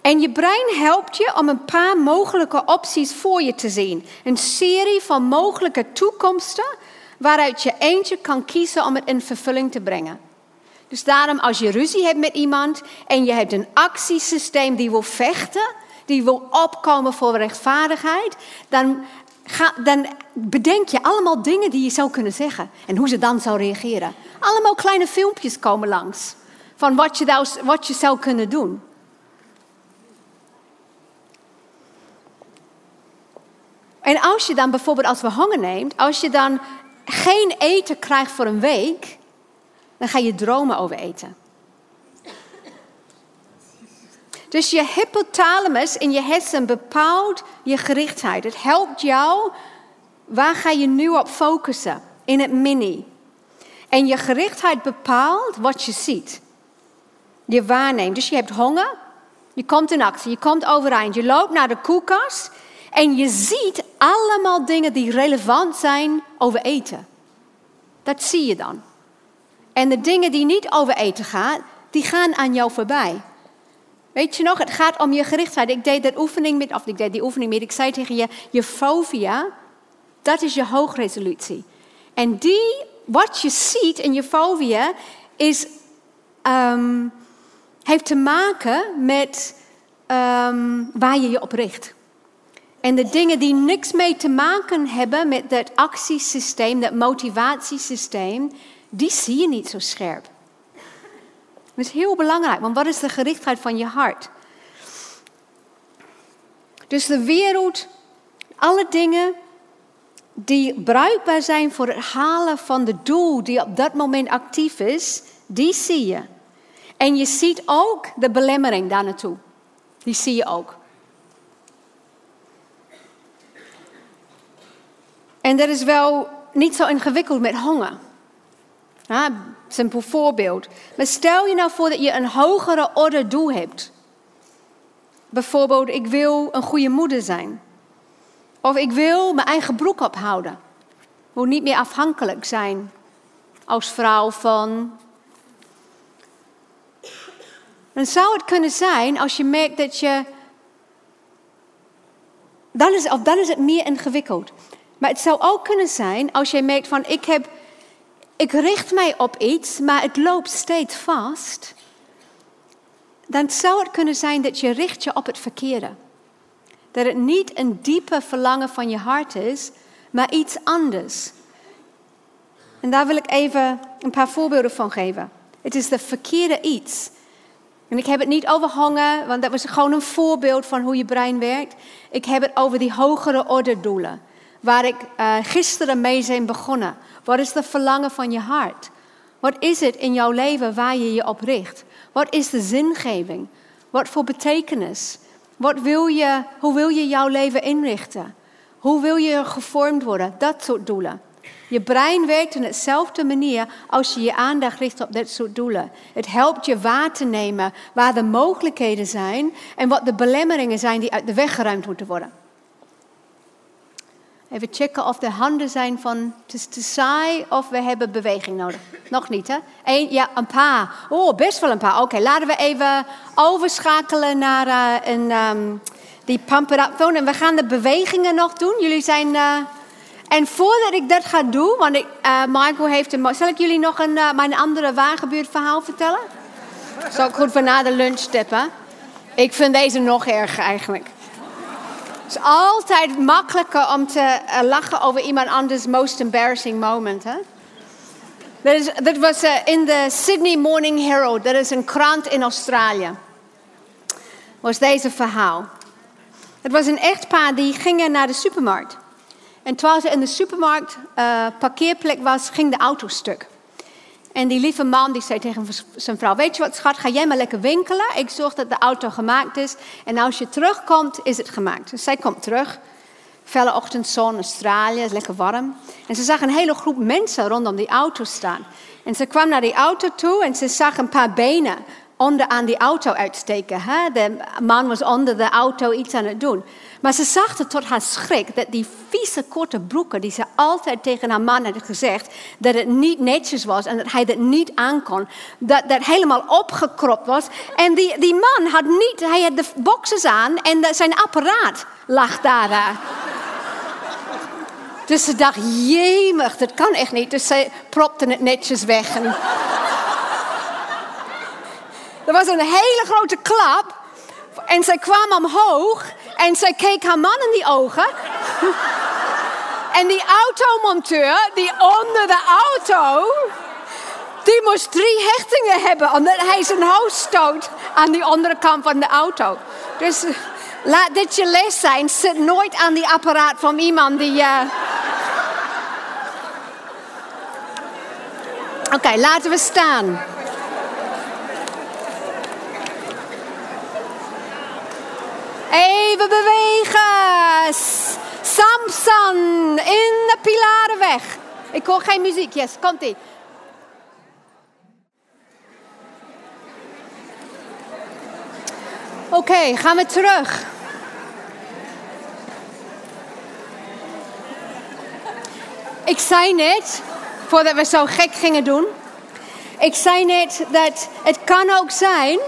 En je brein helpt je om een paar mogelijke opties voor je te zien. Een serie van mogelijke toekomsten waaruit je eentje kan kiezen om het in vervulling te brengen. Dus daarom, als je ruzie hebt met iemand en je hebt een actiesysteem die wil vechten, die wil opkomen voor rechtvaardigheid, dan, ga, dan bedenk je allemaal dingen die je zou kunnen zeggen en hoe ze dan zou reageren. Allemaal kleine filmpjes komen langs van wat je, wat je zou kunnen doen. En als je dan bijvoorbeeld als we honger neemt, als je dan geen eten krijgt voor een week, dan ga je dromen over eten. Dus je hypothalamus in je hersen bepaalt je gerichtheid. Het helpt jou, waar ga je nu op focussen? In het mini. En je gerichtheid bepaalt wat je ziet. Je waarneemt. Dus je hebt honger, je komt in actie, je komt overeind, je loopt naar de koelkast en je ziet allemaal dingen die relevant zijn over eten. Dat zie je dan. En de dingen die niet over eten gaan, die gaan aan jou voorbij. Weet je nog, het gaat om je gerichtheid. Ik deed dat oefening met, of ik deed die oefening met, ik zei tegen je, je fobia, dat is je hoogresolutie. En die, wat je ziet in je fobia, is, um, heeft te maken met um, waar je je op richt. En de dingen die niks mee te maken hebben met dat actiesysteem, dat motivatiesysteem, die zie je niet zo scherp. Is heel belangrijk, want wat is de gerichtheid van je hart? Dus de wereld, alle dingen die bruikbaar zijn voor het halen van de doel die op dat moment actief is, die zie je. En je ziet ook de belemmering daar naartoe. Die zie je ook. En dat is wel niet zo ingewikkeld met honger. Ja, simpel voorbeeld. Maar stel je nou voor dat je een hogere orde doel hebt. Bijvoorbeeld, ik wil een goede moeder zijn. Of ik wil mijn eigen broek ophouden. Ik wil niet meer afhankelijk zijn als vrouw van. Dan zou het kunnen zijn als je merkt dat je. Dan is, of dan is het meer ingewikkeld. Maar het zou ook kunnen zijn als jij merkt van ik heb, ik richt mij op iets, maar het loopt steeds vast. Dan zou het kunnen zijn dat je richt je op het verkeerde. Dat het niet een diepe verlangen van je hart is, maar iets anders. En daar wil ik even een paar voorbeelden van geven. Het is de verkeerde iets. En ik heb het niet over honger, want dat was gewoon een voorbeeld van hoe je brein werkt. Ik heb het over die hogere orde doelen waar ik uh, gisteren mee zijn begonnen. Wat is de verlangen van je hart? Wat is het in jouw leven waar je je op richt? Wat is de zingeving? Wat voor betekenis? Wat wil je, hoe wil je jouw leven inrichten? Hoe wil je gevormd worden? Dat soort doelen. Je brein werkt in dezelfde manier als je je aandacht richt op dat soort doelen. Het helpt je waar te nemen waar de mogelijkheden zijn en wat de belemmeringen zijn die uit de weg geruimd moeten worden. Even checken of de handen zijn van is te saai of we hebben beweging nodig. Nog niet, hè? Eén, ja, een paar. Oh, best wel een paar. Oké, laten we even overschakelen naar uh, een, um, die pump it phone. En we gaan de bewegingen nog doen. Jullie zijn... Uh, en voordat ik dat ga doen, want ik, uh, Michael heeft een... Zal ik jullie nog een, mijn andere wagenbuurt verhaal vertellen? Zal ik goed voor na de lunch steppen? Ik vind deze nog erger eigenlijk. Het is altijd makkelijker om te eh, lachen over iemand anders most embarrassing moment. Hè? Dat, was uh, in de Sydney Morning Herald. Dat is een krant in Australië. Was deze verhaal. Het was een echtpaar die gingen naar de supermarkt. En terwijl ze in de supermarkt uh, parkeerplek was, ging de auto stuk. En die lieve man die zei tegen zijn vrouw: Weet je wat, schat, ga jij maar lekker winkelen. Ik zorg dat de auto gemaakt is. En als je terugkomt, is het gemaakt. Dus zij komt terug. Felle ochtendzon, Australië, is lekker warm. En ze zag een hele groep mensen rondom die auto staan. En ze kwam naar die auto toe en ze zag een paar benen onder aan die auto uitsteken. Hè? De man was onder de auto iets aan het doen. Maar ze zag het tot haar schrik dat die vieze korte broeken die ze altijd tegen haar man had gezegd, dat het niet netjes was en dat hij dat niet aankon, dat dat helemaal opgekropt was. En die, die man had niet, hij had de boxes aan en zijn apparaat lag daar. Dus ze dacht, jemig, dat kan echt niet. Dus ze propte het netjes weg. Er was een hele grote klap. En zij kwam omhoog en zij keek haar man in die ogen. en die automonteur, die onder de auto, die moest drie hechtingen hebben, omdat hij zijn hoofd stoot aan die andere kant van de auto. Dus laat dit je les zijn. Zit nooit aan die apparaat van iemand die. Uh... Oké, laten we staan. Even bewegen. Samson in de pilarenweg. Ik hoor geen muziek. Yes, komt-ie. Oké, gaan we terug. Ik zei net, voordat we zo gek gingen doen. Ik zei net dat het kan ook zijn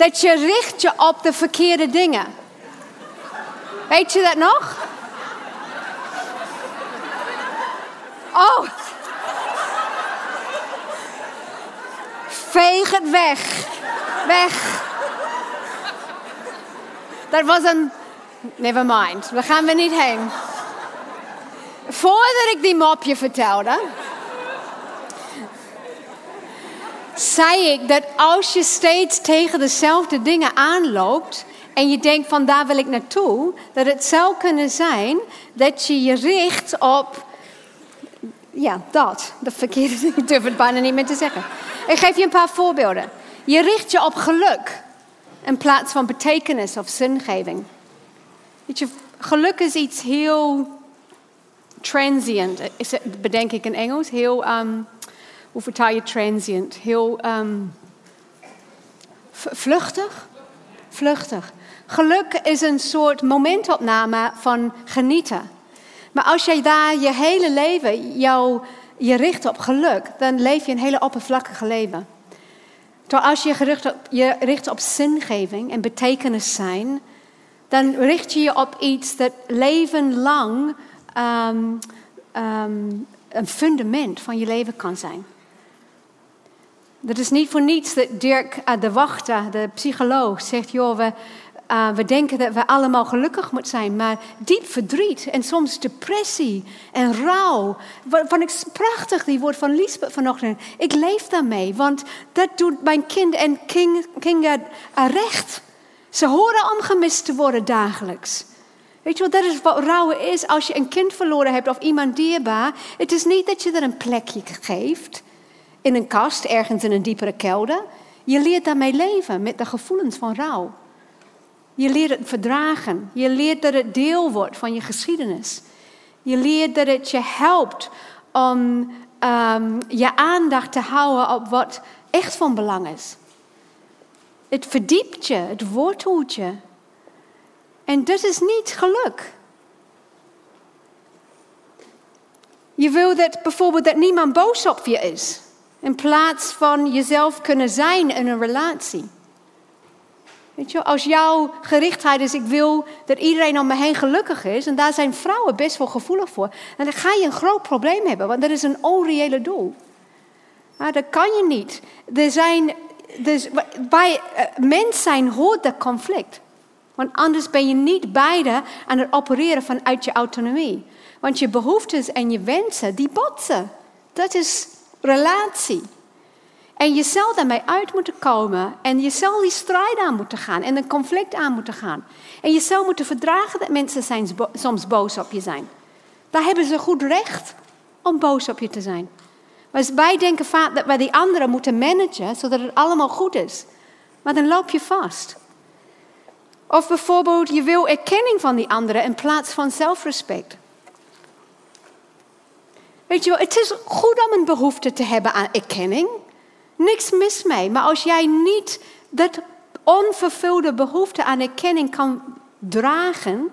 dat je richt je op de verkeerde dingen. Weet je dat nog? Oh. Veeg het weg. Weg. Dat was een. Never mind, we gaan er niet heen. Voordat ik die mopje vertelde, zei ik dat als je steeds tegen dezelfde dingen aanloopt en je denkt van daar wil ik naartoe, dat het zou kunnen zijn dat je je richt op, ja, dat, de verkeerde ik durf het bijna niet meer te zeggen. Ik geef je een paar voorbeelden. Je richt je op geluk in plaats van betekenis of zingeving. Weet je, geluk is iets heel transient, is bedenk ik in Engels. Heel, um, hoe vertaal je transient? Heel um, vluchtig? Vluchtig. Geluk is een soort momentopname van genieten. Maar als jij daar je hele leven jou, je richt op geluk, dan leef je een hele oppervlakkige leven. Terwijl als je, gericht je richt op zingeving en betekenis zijn, dan richt je je op iets dat leven lang um, um, een fundament van je leven kan zijn. Dat is niet voor niets dat Dirk uh, de Wachter, de psycholoog, zegt: joh, we, uh, we denken dat we allemaal gelukkig moeten zijn, maar diep verdriet en soms depressie en rouw. Vond ik prachtig, die woord van Lisbeth vanochtend. Ik leef daarmee, want dat doet mijn kind en King, uh, recht. Ze horen om gemist te worden dagelijks. Weet je wat, dat is wat rouwen is als je een kind verloren hebt of iemand dierbaar. Het is niet dat je er een plekje geeft in een kast, ergens in een diepere kelder. Je leert daarmee leven met de gevoelens van rouw. Je leert het verdragen. Je leert dat het deel wordt van je geschiedenis. Je leert dat het je helpt om um, je aandacht te houden op wat echt van belang is. Het verdiept je, het wortelt je. En dat is niet geluk. Je wil dat bijvoorbeeld dat niemand boos op je is. In plaats van jezelf kunnen zijn in een relatie. Weet je, als jouw gerichtheid is, ik wil dat iedereen om me heen gelukkig is, en daar zijn vrouwen best wel gevoelig voor, dan ga je een groot probleem hebben, want dat is een onreële doel. Maar dat kan je niet. Er zijn, dus bij uh, mens zijn hoort dat conflict. Want anders ben je niet beide aan het opereren vanuit je autonomie. Want je behoeftes en je wensen, die botsen. Dat is relatie. En je zal daarmee uit moeten komen. En je zal die strijd aan moeten gaan. En een conflict aan moeten gaan. En je zal moeten verdragen dat mensen soms boos op je zijn. Daar hebben ze goed recht om boos op je te zijn. Maar wij denken vaak dat wij die anderen moeten managen, zodat het allemaal goed is. Maar dan loop je vast. Of bijvoorbeeld, je wil erkenning van die anderen in plaats van zelfrespect. Weet je wel, het is goed om een behoefte te hebben aan erkenning. Niks mis mee. Maar als jij niet dat onvervulde behoefte aan erkenning kan dragen,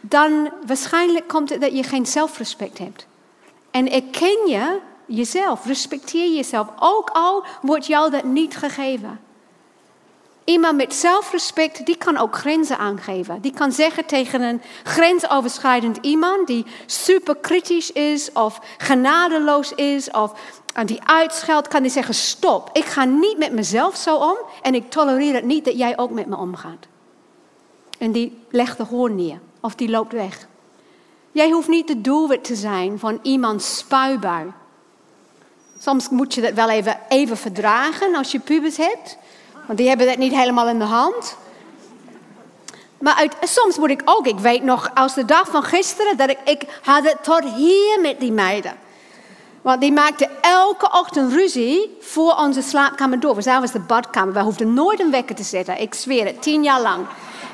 dan waarschijnlijk komt het dat je geen zelfrespect hebt. En erken je jezelf, respecteer jezelf, ook al wordt jou dat niet gegeven. Iemand met zelfrespect, die kan ook grenzen aangeven. Die kan zeggen tegen een grensoverschrijdend iemand die super kritisch is of genadeloos is of die uitscheldt, kan die zeggen stop. Ik ga niet met mezelf zo om en ik tolereer het niet dat jij ook met me omgaat. En die legt de hoorn neer of die loopt weg. Jij hoeft niet de doelwit te zijn van iemands spuibui. Soms moet je dat wel even, even verdragen als je pubers hebt. Want die hebben dat niet helemaal in de hand. Maar uit, soms moet ik ook, ik weet nog als de dag van gisteren, dat ik, ik had het tot hier met die meiden. Want die maakten elke ochtend ruzie voor onze slaapkamer door. We was de badkamer. We hoefden nooit een wekker te zetten. Ik zweer het, tien jaar lang.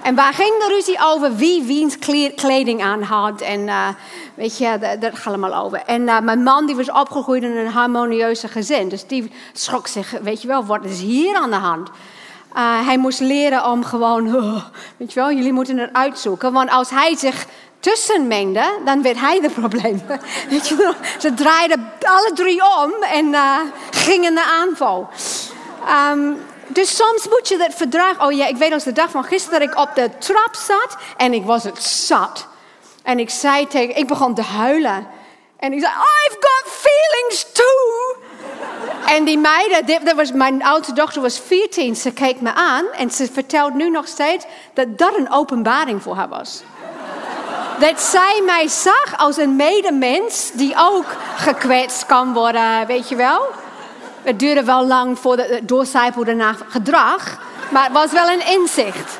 En waar ging de ruzie over wie wiens kleding aan had. En uh, weet je, dat gaat allemaal over. En uh, mijn man die was opgegroeid in een harmonieuze gezin. Dus die schrok zich, weet je wel, wat is hier aan de hand? Uh, hij moest leren om gewoon, weet je wel, jullie moeten het uitzoeken. Want als hij zich tussen mengde, dan werd hij de probleem. Weet je wel? Ze draaiden alle drie om en gingen naar aanval. Um, dus soms moet je dat verdragen. Oh ja, ik weet als de dag van gisteren dat ik op de trap zat en ik was het zat. En ik zei tegen, ik begon te huilen. En ik zei, I've got feelings too. en die meiden, dat was, mijn oudste dochter was 14, ze keek me aan en ze vertelt nu nog steeds dat dat een openbaring voor haar was. dat zij mij zag als een medemens die ook gekwetst kan worden, weet je wel. Het duurde wel lang voordat het doorcijpelde naar gedrag, maar het was wel een inzicht.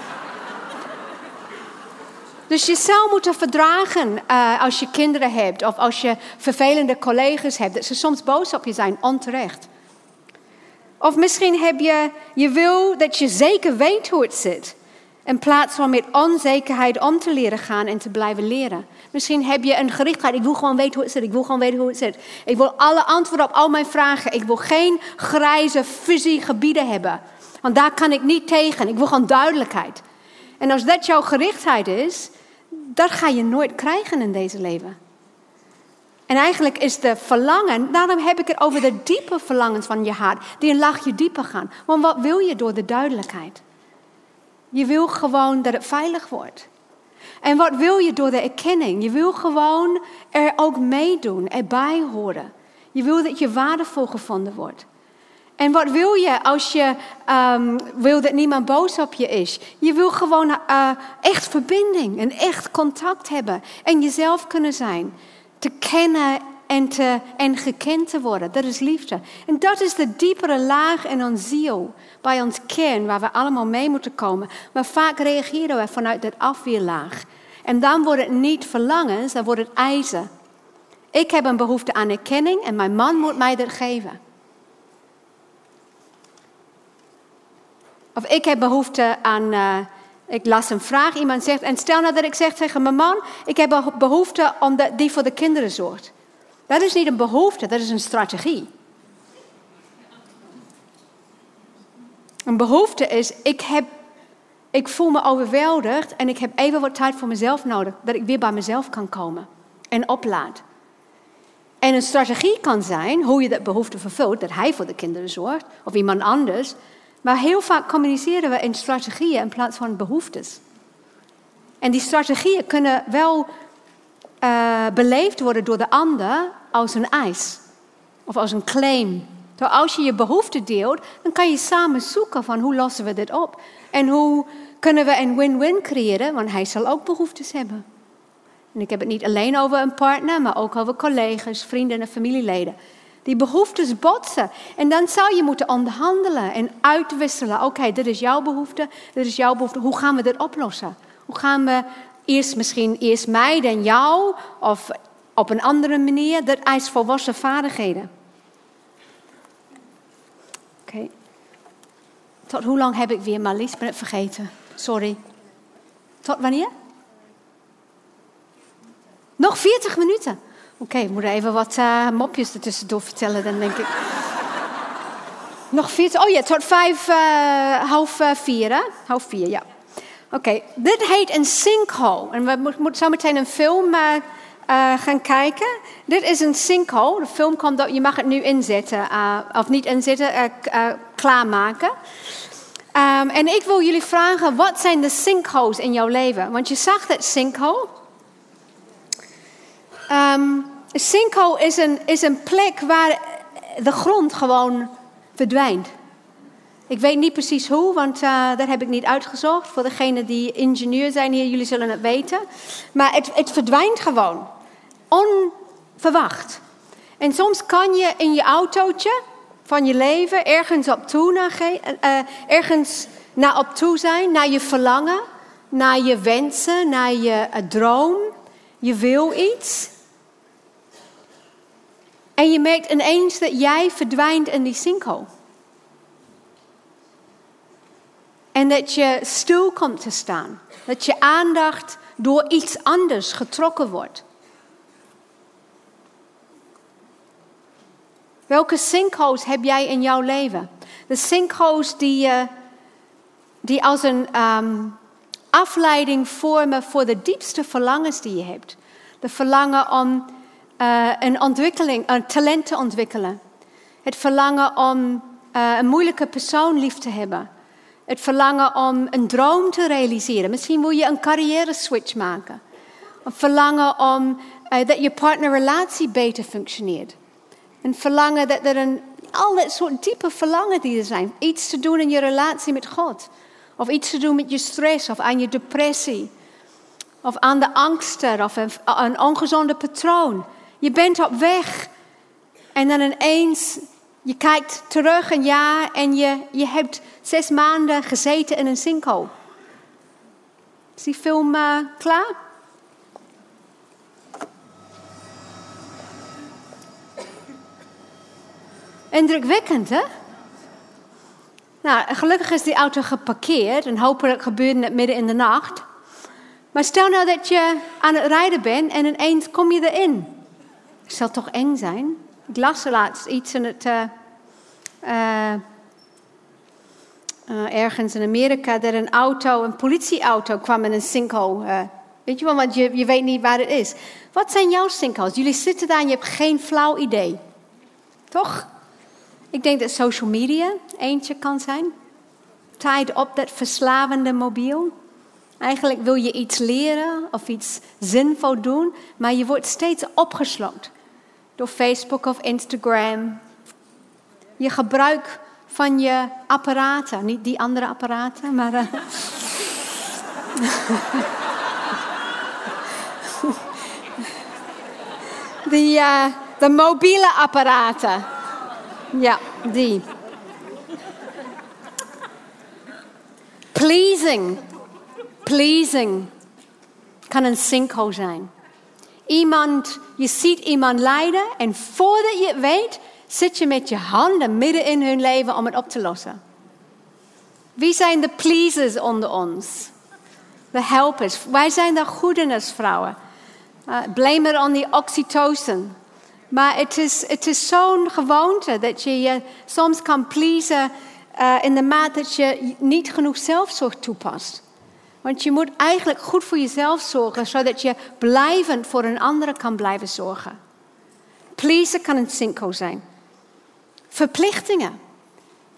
Dus je zou moeten verdragen uh, als je kinderen hebt of als je vervelende collega's hebt, dat ze soms boos op je zijn, onterecht. Of misschien heb je, je wil dat je zeker weet hoe het zit. In plaats van met onzekerheid om te leren gaan en te blijven leren. Misschien heb je een gerichtheid. Ik wil gewoon weten hoe het zit. Ik wil gewoon weten hoe het zit. Ik wil alle antwoorden op al mijn vragen. Ik wil geen grijze fuzzy-gebieden hebben. Want daar kan ik niet tegen. Ik wil gewoon duidelijkheid. En als dat jouw gerichtheid is, dat ga je nooit krijgen in deze leven. En eigenlijk is de verlangen, daarom heb ik het over de diepe verlangens van je hart, die een laagje dieper gaan. Want wat wil je door de duidelijkheid? Je wil gewoon dat het veilig wordt. En wat wil je door de erkenning? Je wil gewoon er ook meedoen, erbij horen. Je wil dat je waardevol gevonden wordt. En wat wil je als je um, wil dat niemand boos op je is? Je wil gewoon uh, echt verbinding, een echt contact hebben en jezelf kunnen zijn. Te kennen en, te, en gekend te worden. Dat is liefde. En dat is de diepere laag in ons ziel, bij ons kern, waar we allemaal mee moeten komen. Maar vaak reageren we vanuit dat afweerlaag. En dan wordt het niet verlangens, dan wordt het eisen. Ik heb een behoefte aan erkenning en mijn man moet mij dat geven. Of ik heb behoefte aan, uh, ik las een vraag, iemand zegt, en stel nou dat ik zeg tegen mijn man, ik heb behoefte omdat die voor de kinderen zorgt. Dat is niet een behoefte, dat is een strategie. Een behoefte is, ik, heb, ik voel me overweldigd en ik heb even wat tijd voor mezelf nodig, dat ik weer bij mezelf kan komen en oplaad. En een strategie kan zijn hoe je dat behoefte vervult, dat hij voor de kinderen zorgt of iemand anders. Maar heel vaak communiceren we in strategieën in plaats van behoeftes. En die strategieën kunnen wel uh, beleefd worden door de ander als een eis of als een claim. Dus als je je behoefte deelt, dan kan je samen zoeken van hoe lossen we dit op. En hoe kunnen we een win-win creëren, want hij zal ook behoeftes hebben. En ik heb het niet alleen over een partner, maar ook over collega's, vrienden en familieleden. Die behoeftes botsen. En dan zou je moeten onderhandelen en uitwisselen. Oké, dit is jouw behoefte, dit is jouw behoefte. Hoe gaan we dit oplossen? Hoe gaan we eerst misschien eerst mij, dan jou, of op een andere manier. Dat eist volwassen vaardigheden. Oké. Tot hoe lang heb ik weer Marlies? Ben het vergeten. Sorry. Tot wanneer? Nog 40 minuten. Oké, okay, ik moet even wat uh, mopjes ertussendoor vertellen, dan denk ik. Nog 40. Oh ja, tot vijf, uh, half uh, vier, hè? Half vier, ja. Oké, dit heet een sinkhole. En we moeten zo meteen een film uh, gaan kijken. Dit is een sinkhole. De film komt op, je mag het nu inzetten, uh, of niet inzetten, klaarmaken. Um, en ik wil jullie vragen, wat zijn de sinkholes in jouw leven? Want je zag dat sinkhole. Um, een sinkhole is een, is een plek waar de grond gewoon verdwijnt. Ik weet niet precies hoe, want uh, dat heb ik niet uitgezocht. Voor degenen die ingenieur zijn hier, jullie zullen het weten. Maar het, het verdwijnt gewoon. Onverwacht. En soms kan je in je autootje van je leven ergens op toe, naar, uh, ergens naar op toe zijn, naar je verlangen, naar je wensen, naar je uh, droom. Je wil iets. En je merkt ineens dat jij verdwijnt in die sinkhole. En dat je stil komt te staan. Dat je aandacht door iets anders getrokken wordt. Welke sinkholes heb jij in jouw leven? De sinkholes die, uh, die als een um, afleiding vormen voor de diepste verlangens die je hebt. De verlangen om uh, een ontwikkeling, een talent te ontwikkelen. Het verlangen om uh, een moeilijke persoon lief te hebben. Het verlangen om een droom te realiseren. Misschien wil je een carrière switch maken. Een verlangen om dat je partnerrelatie beter functioneert. Een verlangen dat er een, al dat soort diepe verlangen die er zijn. Iets te doen in je relatie met God. Of iets te doen met je stress of aan je depressie. Of aan de angsten of een, ongezonde patroon. Je bent op weg. En dan ineens, je kijkt terug een jaar en je, je hebt zes maanden gezeten in een sinkhole. Is die film uh, klaar? Indrukwekkend, hè? Nou, gelukkig is die auto geparkeerd en hopelijk gebeurde het midden in de nacht. Maar stel nou dat je aan het rijden bent en ineens kom je erin. Het zal toch eng zijn? Ik las laatst iets in het... Uh, uh, uh, ergens in Amerika dat een auto, een politieauto, kwam in een sinkhole. Weet je wel, want je, je weet niet waar het is. Wat zijn jouw sinkholes? Jullie zitten daar en je hebt geen flauw idee. Toch? Ik denk dat social media eentje kan zijn. Tied op dat verslavende mobiel. Eigenlijk wil je iets leren of iets zinvol doen, maar je wordt steeds opgeslokt door Facebook of Instagram. Je gebruik van je apparaten. Niet die andere apparaten, maar. Uh... die, uh, de mobiele apparaten. Ja, die. Pleasing. Pleasing kan een sinkhole zijn. Iemand, je ziet iemand lijden en voordat je het weet, zit je met je handen midden in hun leven om het op te lossen. Wie zijn de pleasers onder ons? De helpers. Wij zijn de goedenisvrouwen. Uh, blame it on the oxytocin. Maar het is, het is zo'n gewoonte dat je je soms kan pleasen uh, in de mate dat je niet genoeg zelfzorg toepast. Want je moet eigenlijk goed voor jezelf zorgen, zodat je blijvend voor een andere kan blijven zorgen. Pleasen kan een sinkhole zijn. Verplichtingen.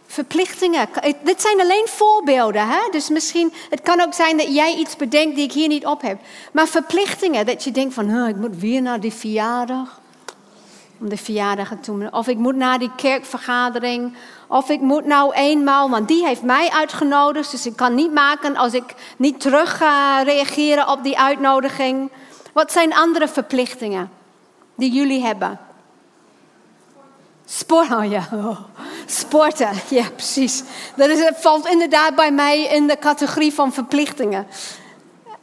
Verplichtingen. Dit zijn alleen voorbeelden. Hè? Dus misschien, het kan ook zijn dat jij iets bedenkt die ik hier niet op heb. Maar verplichtingen, dat je denkt van, ik moet weer naar die verjaardag. Om de verjaardag te doen. Of ik moet naar die kerkvergadering. Of ik moet nou eenmaal, want die heeft mij uitgenodigd. Dus ik kan niet maken als ik niet terug ga reageren op die uitnodiging. Wat zijn andere verplichtingen die jullie hebben? Sport, oh ja. Sporten, ja precies. Dat is, valt inderdaad bij mij in de categorie van verplichtingen.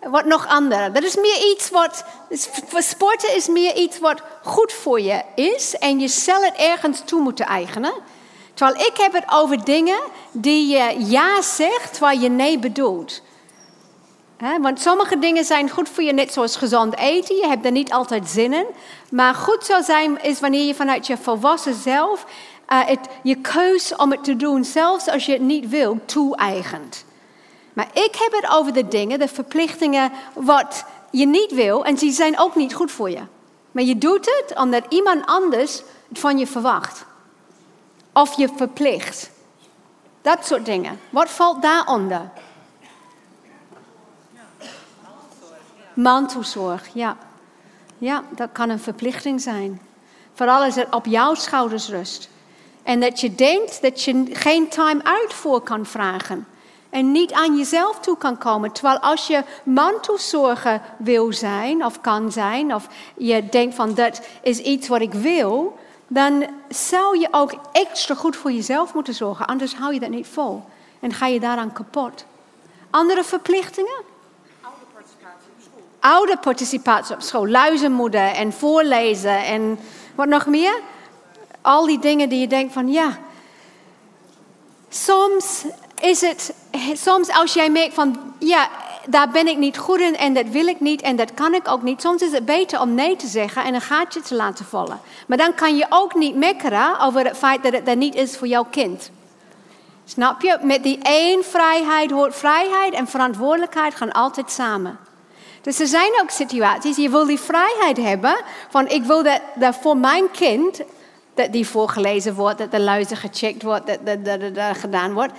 Wat nog andere. Dat is meer iets wat. Sporten is meer iets wat goed voor je is en je zal het ergens toe moeten eigenen. Terwijl ik heb het over dingen die je ja zegt, waar je nee bedoelt. want sommige dingen zijn goed voor je, net zoals gezond eten. Je hebt er niet altijd zin in. Maar goed zou zijn is wanneer je vanuit je volwassen zelf uh, het, je keus om het te doen, zelfs als je het niet wil, toe-eigent. Maar ik heb het over de dingen, de verplichtingen, wat je niet wil en die zijn ook niet goed voor je. Maar je doet het omdat iemand anders het van je verwacht. Of je verplicht. Dat soort dingen. Wat valt daaronder? Mantelzorg, ja. Ja, dat kan een verplichting zijn. Vooral als het op jouw schouders rust. En dat je denkt dat je geen time-out voor kan vragen. En niet aan jezelf toe kan komen. Terwijl als je mantelzorger wil zijn of kan zijn, of je denkt van dat is iets wat ik wil, dan zou je ook extra goed voor jezelf moeten zorgen. Anders hou je dat niet vol. En ga je daaraan kapot. Andere verplichtingen? Ouderparticipatie op school. Luizenmoeder en voorlezen en wat nog meer? Al die dingen die je denkt van ja. Soms is het, soms als jij merkt van ja, daar ben ik niet goed in en dat wil ik niet en dat kan ik ook niet. Soms is het beter om nee te zeggen en een gaatje te laten vallen. Maar dan kan je ook niet mekkeren over het feit dat het er niet is voor jouw kind. Snap je? Met die één vrijheid hoort vrijheid en verantwoordelijkheid gaan altijd samen. Dus er zijn ook situaties, je wil die vrijheid hebben van ik wil dat, dat voor mijn kind, dat die voorgelezen wordt, dat de luister gecheckt wordt, dat dat, dat, gedaan wordt.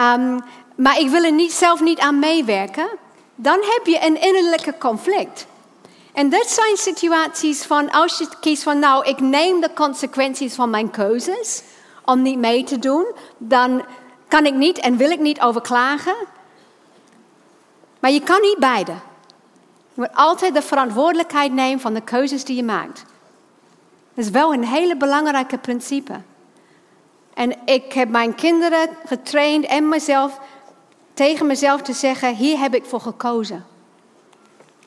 Um, maar ik wil er niet, zelf niet aan meewerken. Dan heb je een innerlijke conflict. En dat zijn situaties van als je kiest van nou, ik neem de consequenties van mijn keuzes om niet mee te doen, dan kan ik niet en wil ik niet overklagen. Maar je kan niet beide. Je moet altijd de verantwoordelijkheid nemen van de keuzes die je maakt. Dat is wel een hele belangrijke principe. En ik heb mijn kinderen getraind en mezelf tegen mezelf te zeggen: hier heb ik voor gekozen.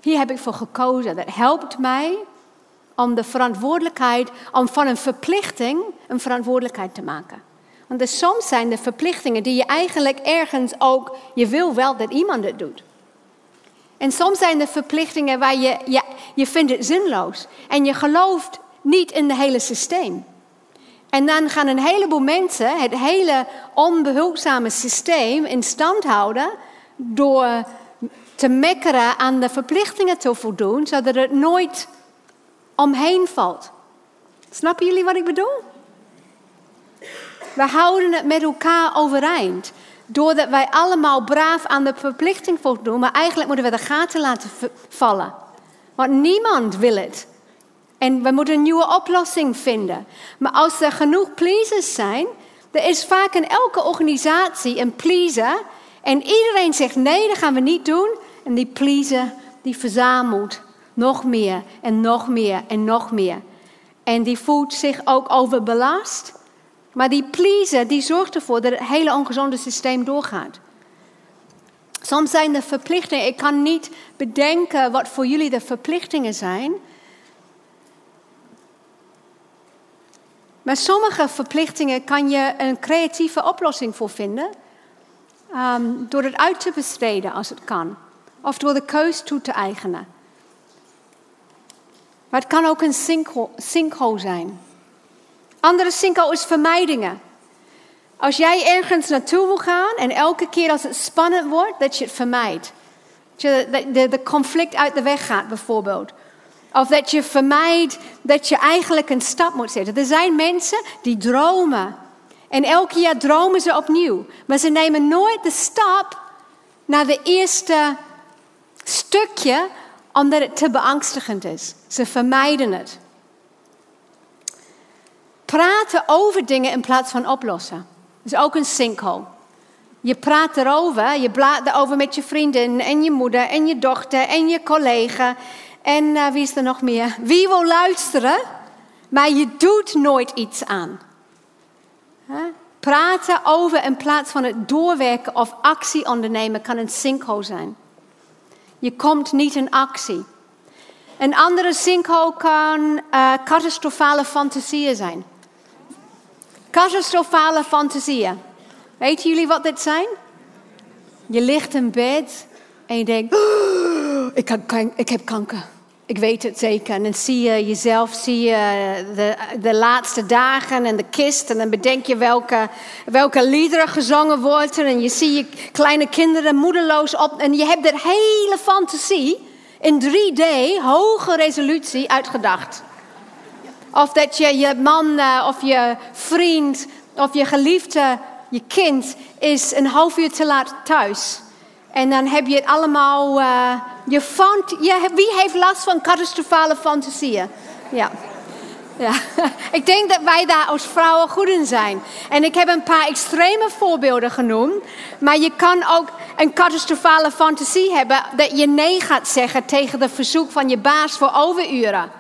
Hier heb ik voor gekozen. Dat helpt mij om de verantwoordelijkheid, om van een verplichting een verantwoordelijkheid te maken. Want soms zijn de verplichtingen die je eigenlijk ergens ook, je wil wel dat iemand het doet. En soms zijn er verplichtingen waar je, je, je vindt het zinloos. En je gelooft niet in het hele systeem. En dan gaan een heleboel mensen het hele onbehulpzame systeem in stand houden door te mekkeren aan de verplichtingen te voldoen, zodat het nooit omheen valt. Snappen jullie wat ik bedoel? We houden het met elkaar overeind. Doordat wij allemaal braaf aan de verplichting voldoen, maar eigenlijk moeten we de gaten laten vallen. Want niemand wil het. En we moeten een nieuwe oplossing vinden. Maar als er genoeg pleasers zijn, er is vaak in elke organisatie een pleaser. En iedereen zegt nee, dat gaan we niet doen. En die pleaser, die verzamelt nog meer en nog meer en nog meer. En die voelt zich ook overbelast. Maar die pleaser, die zorgt ervoor dat het hele ongezonde systeem doorgaat. Soms zijn de verplichtingen, ik kan niet bedenken wat voor jullie de verplichtingen zijn. Maar sommige verplichtingen kan je een creatieve oplossing voor vinden. Um, door het uit te besteden als het kan. Of door de keus toe te eigenen. Maar het kan ook een sinkhole zijn. Andere sinkhole is vermijdingen. Als jij ergens naartoe wil gaan en elke keer als het spannend wordt, dat je het vermijdt. Dat je de, de, de conflict uit de weg gaat bijvoorbeeld. Of dat je vermijdt dat je eigenlijk een stap moet zetten. Er zijn mensen die dromen. En elk jaar dromen ze opnieuw. Maar ze nemen nooit de stap naar de eerste stukje omdat het te beangstigend is. Ze vermijden het. Praten over dingen in plaats van oplossen. is ook een sinkhole. Je praat erover, je praat erover met je vriendin en je moeder en je dochter en je collega. En uh, wie is er nog meer? Wie wil luisteren, maar je doet nooit iets aan. Praten over in plaats van het doorwerken of actie ondernemen kan een sinkhole zijn. Je komt niet in actie. Een andere sinkhole kan uh, catastrofale fantasieën zijn. Catastrofale fantasieën. Weten jullie wat dit zijn? Je ligt in bed en je denkt, oh, ik, heb, ik heb kanker. Ik weet het zeker. En dan zie je jezelf, zie je de, de laatste dagen en de kist. En dan bedenk je welke, welke liederen gezongen worden. En je ziet je kleine kinderen moedeloos op. En je hebt de hele fantasie in 3D, hoge resolutie, uitgedacht. Of dat je je man eh, of je vriend of je geliefde, je kind is een half uur te laat thuis. En dan heb je het allemaal. Uh, je fant, je, wie heeft last van catastrofale fantasieën? Ja. ja. Ik denk dat wij daar als vrouwen goed in zijn. En ik heb een paar extreme voorbeelden genoemd. Maar je kan ook een catastrofale fantasie hebben dat je nee gaat zeggen tegen de verzoek van je baas voor overuren.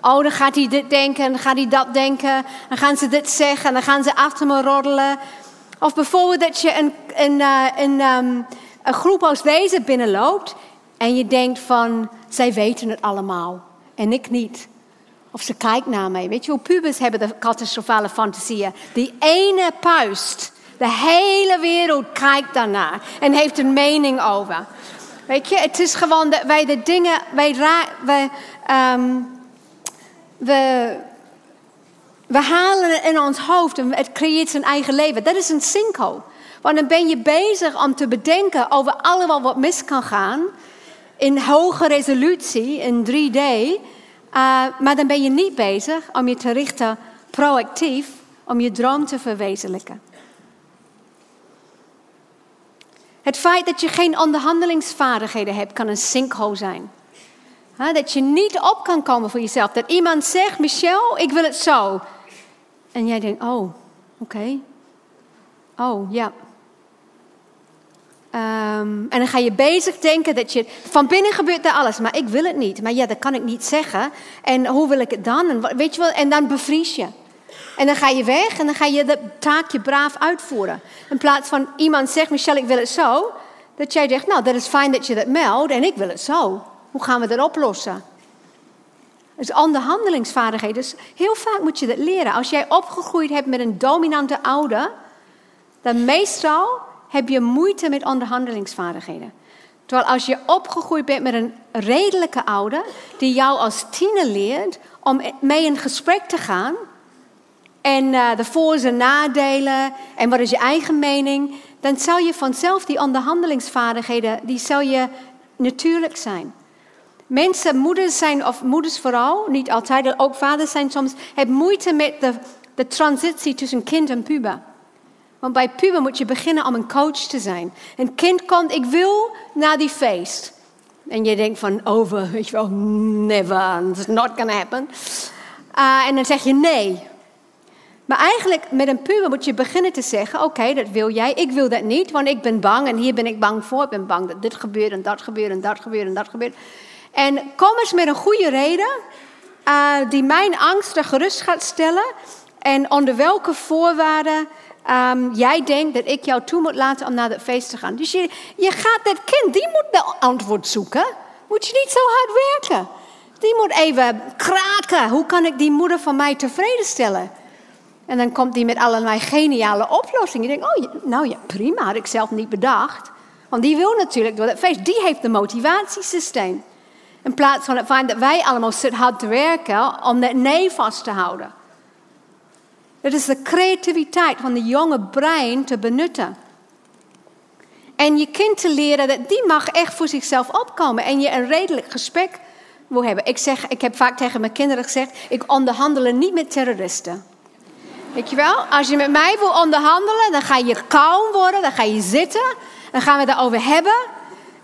Oh, dan gaat hij dit denken, dan gaat hij dat denken. Dan gaan ze dit zeggen, dan gaan ze achter me roddelen. Of bijvoorbeeld dat je een, een, eh, een, ehm, een groep als deze binnenloopt en je denkt van, zij weten het allemaal en ik niet. Of ze kijkt naar mij. Weet je hoe pubers hebben de catastrofale fantasieën? Die ene puist. De hele wereld kijkt daarnaar en heeft een mening over. Weet je, het is gewoon dat wij de dingen, wij, wij, um, we, we halen het in ons hoofd en het creëert zijn eigen leven. Dat is een sinkhole. Want dan ben je bezig om te bedenken over allemaal wat mis kan gaan. In hoge resolutie, in 3D. Uh, maar dan ben je niet bezig om je te richten proactief om je droom te verwezenlijken. Het feit dat je geen onderhandelingsvaardigheden hebt, kan een sinkhole zijn. dat je niet op kan komen voor jezelf. Dat iemand zegt, Michel, ik wil het zo. En jij denkt, oh, oké. Oh, ja. Um, en dan ga je bezig denken dat je. Van binnen gebeurt er alles, maar ik wil het niet. Maar ja, dat kan ik niet zeggen. En hoe wil ik het dan? En, weet je wel, en dan bevries je. En dan ga je weg en dan ga je de taakje braaf uitvoeren. In plaats van iemand zegt, Michelle, ik wil het zo. Dat jij zegt, nou, dat is fijn dat je dat meldt en ik wil het zo. Hoe gaan we dat oplossen? Dus onderhandelingsvaardigheid. Dus heel vaak moet je dat leren. Als jij opgegroeid hebt met een dominante ouder, dan meestal heb je moeite met onderhandelingsvaardigheden. Terwijl als je opgegroeid bent met een redelijke ouder, die jou als tiener leert om mee in gesprek te gaan, en uh, de voor's en nadelen en wat is je eigen mening, dan zal je vanzelf die onderhandelingsvaardigheden, die zal je natuurlijk zijn. Mensen, moeders zijn, of moeders vooral, niet altijd, ook vaders zijn soms, hebben moeite met de, de transitie tussen kind en puber. Want bij puber moet je beginnen om een coach te zijn. Een kind komt, ik wil naar die feest. En je denkt van, over, weet je wel, never, it's not gonna happen. Uh, en dan zeg je nee. Maar eigenlijk met een puber moet je beginnen te zeggen: Oké, dat wil jij, ik wil dat niet, want ik ben bang en hier ben ik bang voor. Ik ben bang dat dit gebeurt en dat gebeurt en dat gebeurt en dat gebeurt. En kom eens met een goede reden uh, die mijn angsten gerust gaat stellen en onder welke voorwaarden um, jij denkt dat ik jou toe moet laten om naar het feest te gaan. Dus je, je gaat dat kind, die moet de antwoord zoeken. Moet je niet zo hard werken. Die moet even kraken. Hoe kan ik die moeder van mij tevreden stellen? En dan komt die met allerlei geniale oplossingen. Je denkt, oh, nou ja, prima, had ik zelf niet bedacht. Want die wil natuurlijk door het feest. Die heeft een motivatiesysteem. In plaats van het feit dat wij allemaal zitten hard te werken om dat nee vast te houden. Het is de creativiteit van de jonge brein te benutten. En je kind te leren dat die mag echt voor zichzelf opkomen. En je een redelijk gesprek wil hebben. Ik, zeg, ik heb vaak tegen mijn kinderen gezegd: ik onderhandel niet met terroristen. Weet je wel? Als je met mij wil onderhandelen, dan ga je kalm worden, dan ga je zitten, dan gaan we het erover hebben.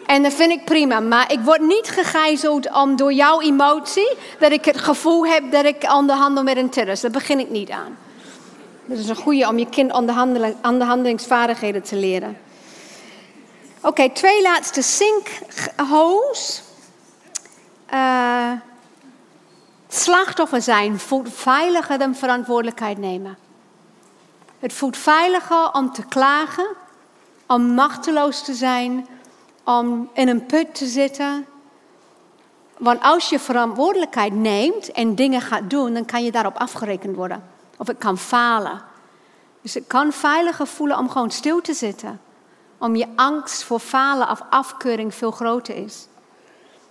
En dat vind ik prima. Maar ik word niet gegijzeld om door jouw emotie dat ik het gevoel heb dat ik onderhandel met een terrorist. Daar begin ik niet aan. Dat is een goede om je kind onderhandelingsvaardigheden te leren. Oké, twee laatste sinkholes. Uh, slachtoffer zijn voelt veiliger dan verantwoordelijkheid nemen. Het voelt veiliger om te klagen, om machteloos te zijn, om in een put te zitten. Want als je verantwoordelijkheid neemt en dingen gaat doen, dan kan je daarop afgerekend worden. Of het kan falen. Dus het kan veiliger voelen om gewoon stil te zitten. Om je angst voor falen of afkeuring veel groter is.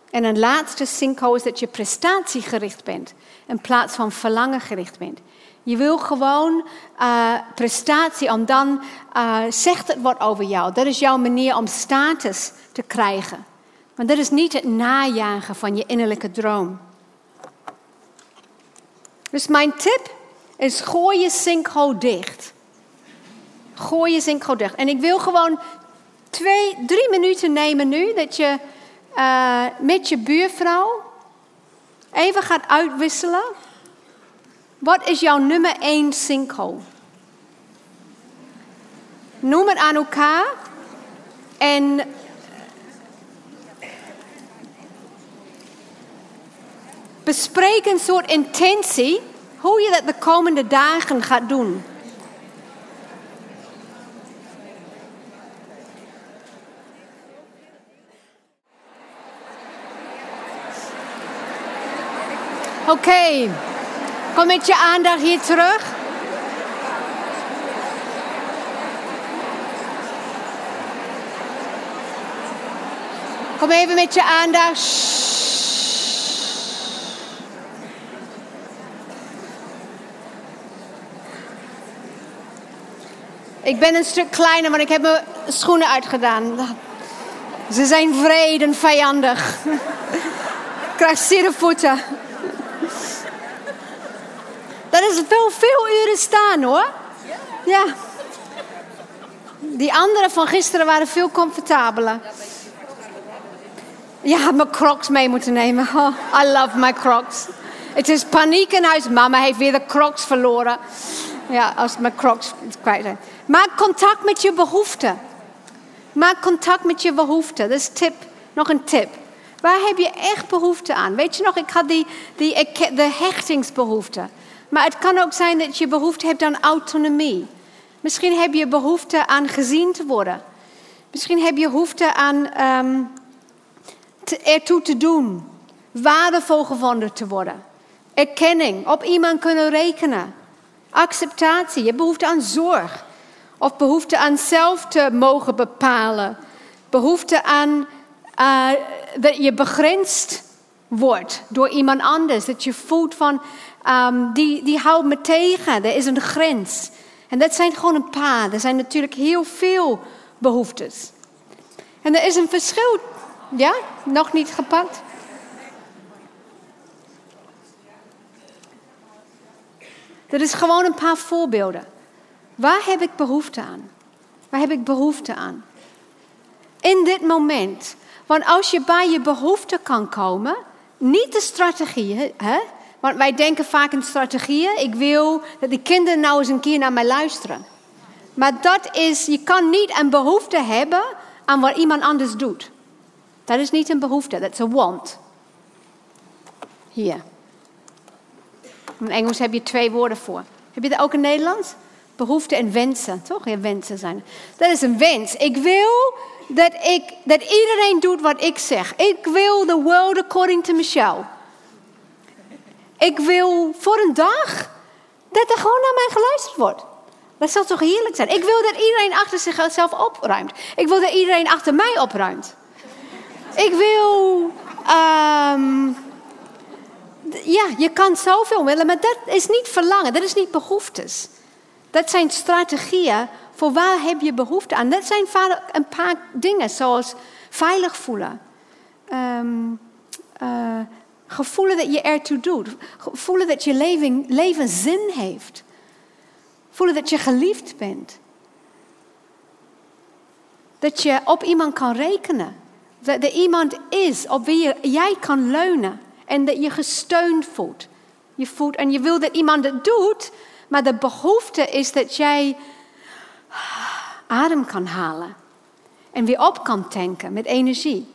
En een laatste sinkhole is dat je prestatiegericht bent in plaats van verlangengericht bent. Je wil gewoon uh, prestatie, om dan uh, zegt het wat over jou. Dat is jouw manier om status te krijgen. Maar dat is niet het najagen van je innerlijke droom. Dus mijn tip is: gooi je sinkhole dicht. Gooi je zinkhol dicht. En ik wil gewoon twee, drie minuten nemen nu dat je uh, met je buurvrouw even gaat uitwisselen. Wat is jouw nummer één sinkhole? Noem het aan elkaar. En bespreek een soort intentie hoe je dat de komende dagen gaat doen. Oké, kom met je aandacht hier terug. Kom even met je aandacht. Ik ben een stuk kleiner, maar ik heb mijn schoenen uitgedaan. Ze zijn vrede en vijandig. ik krijg zere voeten. Dat is wel veel uren staan hoor. Ja. Die anderen van gisteren waren veel comfortabeler. Je had mijn crocs mee moeten nemen. Oh, I love my crocs. Het is paniek in huis. Mama heeft weer de crocs verloren. Ja, als mijn crocs kwijt zijn. Maak contact met je behoeften. Maak contact met je behoeften. Dat is tip, nog een tip. Waar heb je echt behoefte aan? Weet je nog, ik had die, die de hechtingsbehoefte. Maar het kan ook zijn dat je behoefte hebt aan autonomie. Misschien heb je behoefte aan gezien te worden. Misschien heb je behoefte aan te, ertoe te doen. Waardevol gevonden te worden. Erkenning, op iemand kunnen rekenen. Acceptatie, je behoefte aan zorg. Of behoefte aan zelf te mogen bepalen. Behoefte aan uh, dat je begrensd wordt door iemand anders. Dat je voelt van, um, die, die houdt me tegen. Er is een grens. En dat zijn gewoon een paar. Er zijn natuurlijk heel veel behoeftes. En er is een verschil. Ja, nog niet gepakt. Dat is gewoon een paar voorbeelden. Waar heb ik behoefte aan? Waar heb ik behoefte aan? In dit moment. Want als je bij je behoefte kan komen, niet de strategieën, hè? want wij denken vaak in strategieën. Ik wil dat die kinderen nou eens een keer naar mij luisteren. Maar dat is, je kan niet een behoefte hebben aan wat iemand anders doet. Dat is niet een behoefte, dat is een want. Hier. In Engels heb je twee woorden voor. Heb je dat ook in Nederlands? Behoeften en wensen, toch? Ja, wensen zijn. Dat is een wens. Ik wil dat, ik, dat iedereen doet wat ik zeg. Ik wil the world according to Michelle. Ik wil voor een dag dat er gewoon naar mij geluisterd wordt. Dat zal toch heerlijk zijn? Ik wil dat iedereen achter zichzelf opruimt. Ik wil dat iedereen achter mij opruimt. Ik wil. Um, ja, je kan zoveel willen, maar dat is niet verlangen, dat is niet behoeftes. Dat zijn strategieën voor waar heb je behoefte aan. Dat zijn een paar dingen, zoals veilig voelen. Um, gevoelen dat je ertoe doet. Voelen dat je leven, leven zin heeft. Voelen dat je geliefd bent. Dat je op iemand kan rekenen. Dat er iemand is op wie je, jij kan leunen. En dat je gesteund voelt. Je voelt. En je wil dat iemand het doet, maar de behoefte is dat jij adem kan halen. En weer op kan tanken met energie.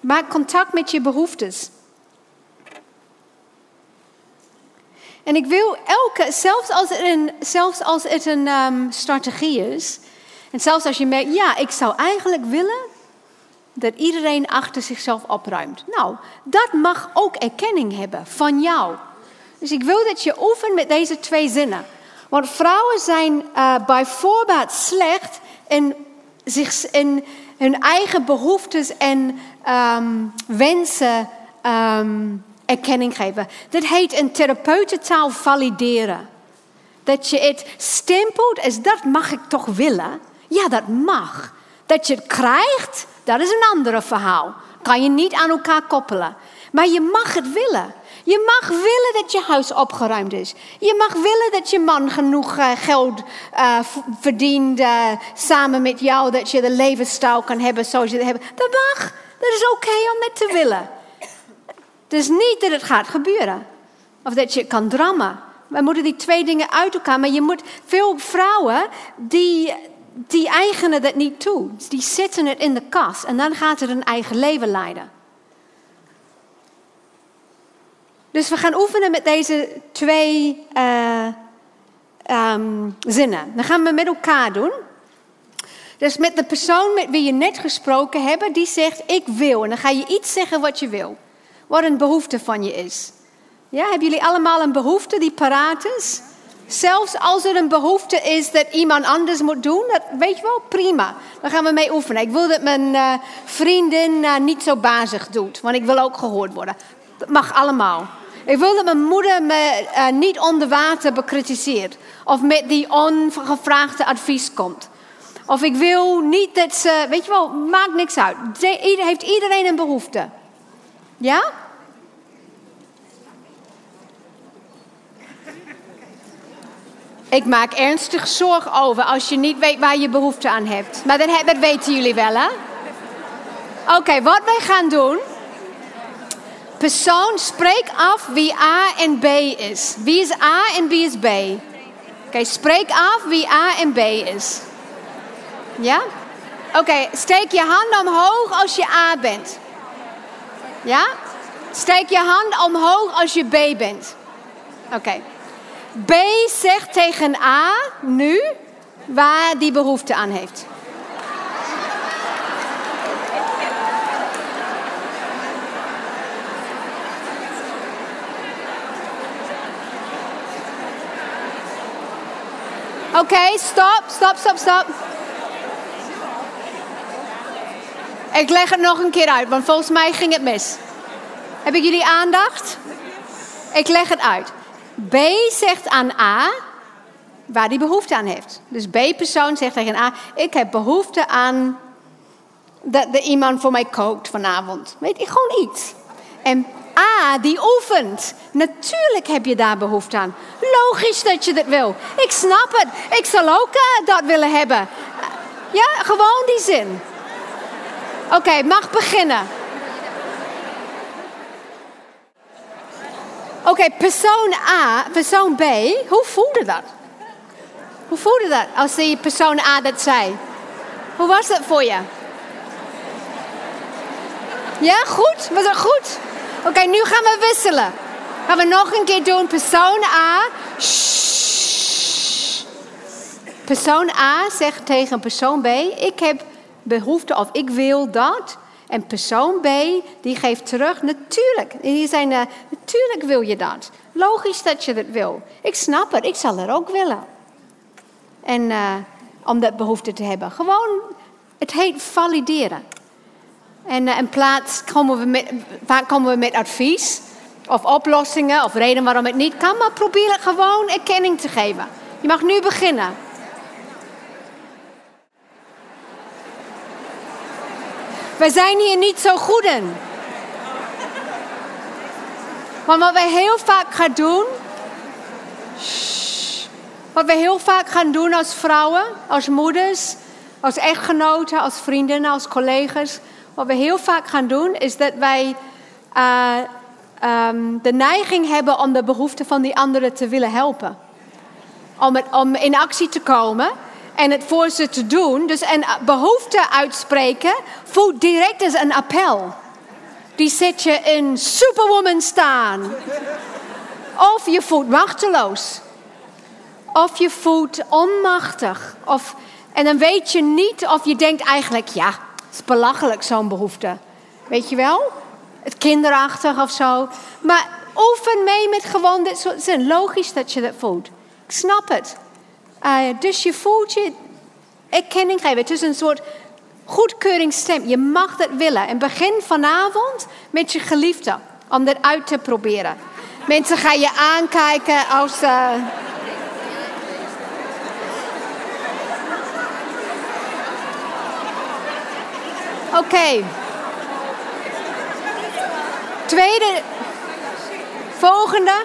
Maak contact met je behoeftes. En ik wil elke, zelfs als het een, zelfs als het een um, strategie is, en zelfs als je merkt, ja, ik zou eigenlijk willen dat iedereen achter zichzelf opruimt. Nou, dat mag ook erkenning hebben van jou. Dus ik wil dat je oefent met deze twee zinnen. Want vrouwen zijn uh, bijvoorbeeld slecht in, zich, in hun eigen behoeftes en um, wensen um, erkenning geven. Dat heet in therapeutentaal valideren. Dat je het stempelt als dat mag ik toch willen. Ja, dat mag. Dat je het krijgt, dat is een ander verhaal. Kan je niet aan elkaar koppelen. Maar je mag het willen. Je mag willen dat je huis opgeruimd is. Je mag willen dat je man genoeg uh, geld uh, verdient uh, samen met jou, dat je de levensstijl kan hebben zoals je het hebt. Dat mag. Dat is oké om het te willen. Het is niet dat het gaat gebeuren. Of dat je het kan drammen. We moeten die twee dingen uit elkaar. Maar je moet veel vrouwen die, die eigenen dat niet toe. Die zetten het in de kast en dan gaat het een eigen leven leiden. Dus we gaan oefenen met deze twee uh, um, zinnen. Dan gaan we met elkaar doen. Dus met de persoon met wie je net gesproken hebt, die zegt ik wil. En dan ga je iets zeggen wat je wil. Wat een behoefte van je is. Ja, hebben jullie allemaal een behoefte die paraat is? Zelfs als er een behoefte is dat iemand anders moet doen, dat weet je wel, prima. Dan gaan we mee oefenen. Ik wil dat mijn uh, vriendin uh, niet zo bazig doet, want ik wil ook gehoord worden. Dat mag allemaal. Ik wil dat mijn moeder me uh, niet onder water bekritiseert. Of met die ongevraagde advies komt. Of ik wil niet dat ze, weet je wel, maakt niks uit. Heeft iedereen een behoefte? Ja? Ik maak ernstig zorg over als je niet weet waar je behoefte aan hebt. Maar dat, weten jullie wel, hè? Oké, wat wij gaan doen. Persoon, spreek af wie A en B is. Wie is A en wie is B? Oké, spreek af wie A en B is. Ja? Oké, steek je hand omhoog als je A bent. Ja? Steek je hand omhoog als je B bent. Oké. B zegt tegen A nu waar die behoefte aan heeft. Okay, stop, stop, stop, stop. Ik leg het nog een keer uit, want volgens mij ging het mis. Heb ik jullie aandacht? Ik leg het uit. B zegt aan A waar die behoefte aan heeft. Dus B-persoon zegt tegen A: Ik heb behoefte aan dat er iemand voor mij kookt vanavond. Weet je, gewoon iets. En A, die oefent. Natuurlijk heb je daar behoefte aan. Logisch dat je dat wil. Ik snap het. Ik zal ook uh, dat willen hebben. Ja, gewoon die zin. Oké, mag beginnen. Oké, persoon A, persoon B, hoe voelde dat? Hoe voelde dat als die persoon A dat zei? Hoe was dat voor je? Ja, goed? Was het goed? Oké, nu gaan we wisselen. Gaan we nog een keer doen. Persoon A. Shh. Persoon A zegt tegen persoon B: Ik heb behoefte of ik wil dat. En persoon B die geeft terug, natuurlijk. Die zijn, uh, natuurlijk wil je dat. Logisch dat je dat wil. Ik snap het, ik zal het ook willen. En uh, om dat behoefte te hebben. Gewoon, het heet valideren. En in plaats komen we met, vaak komen we met advies of oplossingen of reden waarom het niet kan. Maar probeer het gewoon erkenning te geven. Je mag nu beginnen. We zijn hier niet zo goed in. Maar wat wij heel vaak gaan doen. wat we heel vaak gaan doen als vrouwen, als moeders, als echtgenoten, als vriendinnen, als collega's. Wat we heel vaak gaan doen is dat wij uh, um, de neiging hebben om de behoeften van die anderen te willen helpen. Om, om in actie te komen en het voor ze te doen. Dus een behoefte uitspreken voelt direct als een appel. Die zet je in superwoman staan. Of je voelt machteloos. Of je voelt onmachtig. Of, en dan weet je niet of je denkt eigenlijk, ja, het is belachelijk zo'n behoefte. Weet je wel? Het kinderachtig of zo. Maar oefen mee met gewoon dit soort zin. Logisch dat je dat voelt. Ik snap het. Uh, dus je voelt je erkenning geven. Het is een soort goedkeuringsstem. Je mag dat willen. En begin vanavond met je geliefde om dat uit te proberen. Mensen gaan je aankijken als. Uh... Oké. Tweede. volgende.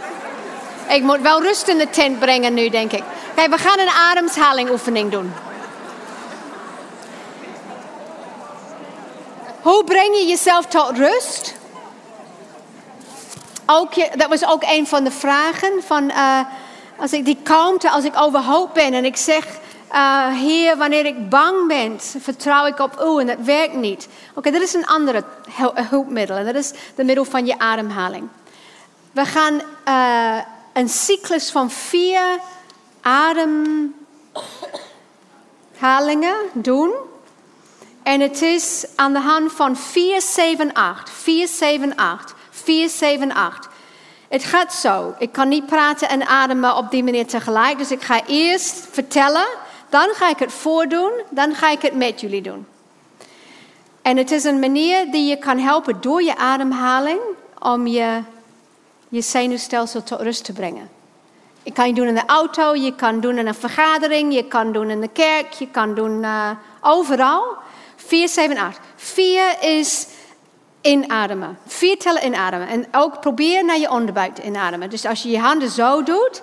Ik moet wel rust in de tent brengen nu, denk ik. Kijk, we gaan een ademhaling oefening doen. Hoe breng je jezelf tot rust? Ook je, dat was ook een van de vragen. Van, uh, als ik die kalmte, als ik overhoop ben en ik zeg... Uh, Heer, wanneer ik bang ben, vertrouw ik op u en dat werkt niet. Oké, dat is een andere hulpmiddel. En dat is de middel van je ademhaling. We gaan uh, een cyclus van vier ademhalingen doen. En het is aan de hand van 4, 7, 8. 4, 7, 8. 4, 7, 8. Het gaat zo. Ik kan niet praten en ademen op die manier tegelijk. Dus ik ga eerst vertellen. Dan ga ik het voordoen. Dan ga ik het met jullie doen. En het is een manier die je kan helpen door je ademhaling. Om je, je zenuwstelsel tot rust te brengen. Je kan je doen in de auto. Je kan doen in een vergadering. Je kan doen in de kerk. Je kan doen uh, overal. 4, 7, 8. 4 is inademen. Vier tellen inademen. En ook probeer naar je onderbuik te inademen. Dus als je je handen zo doet,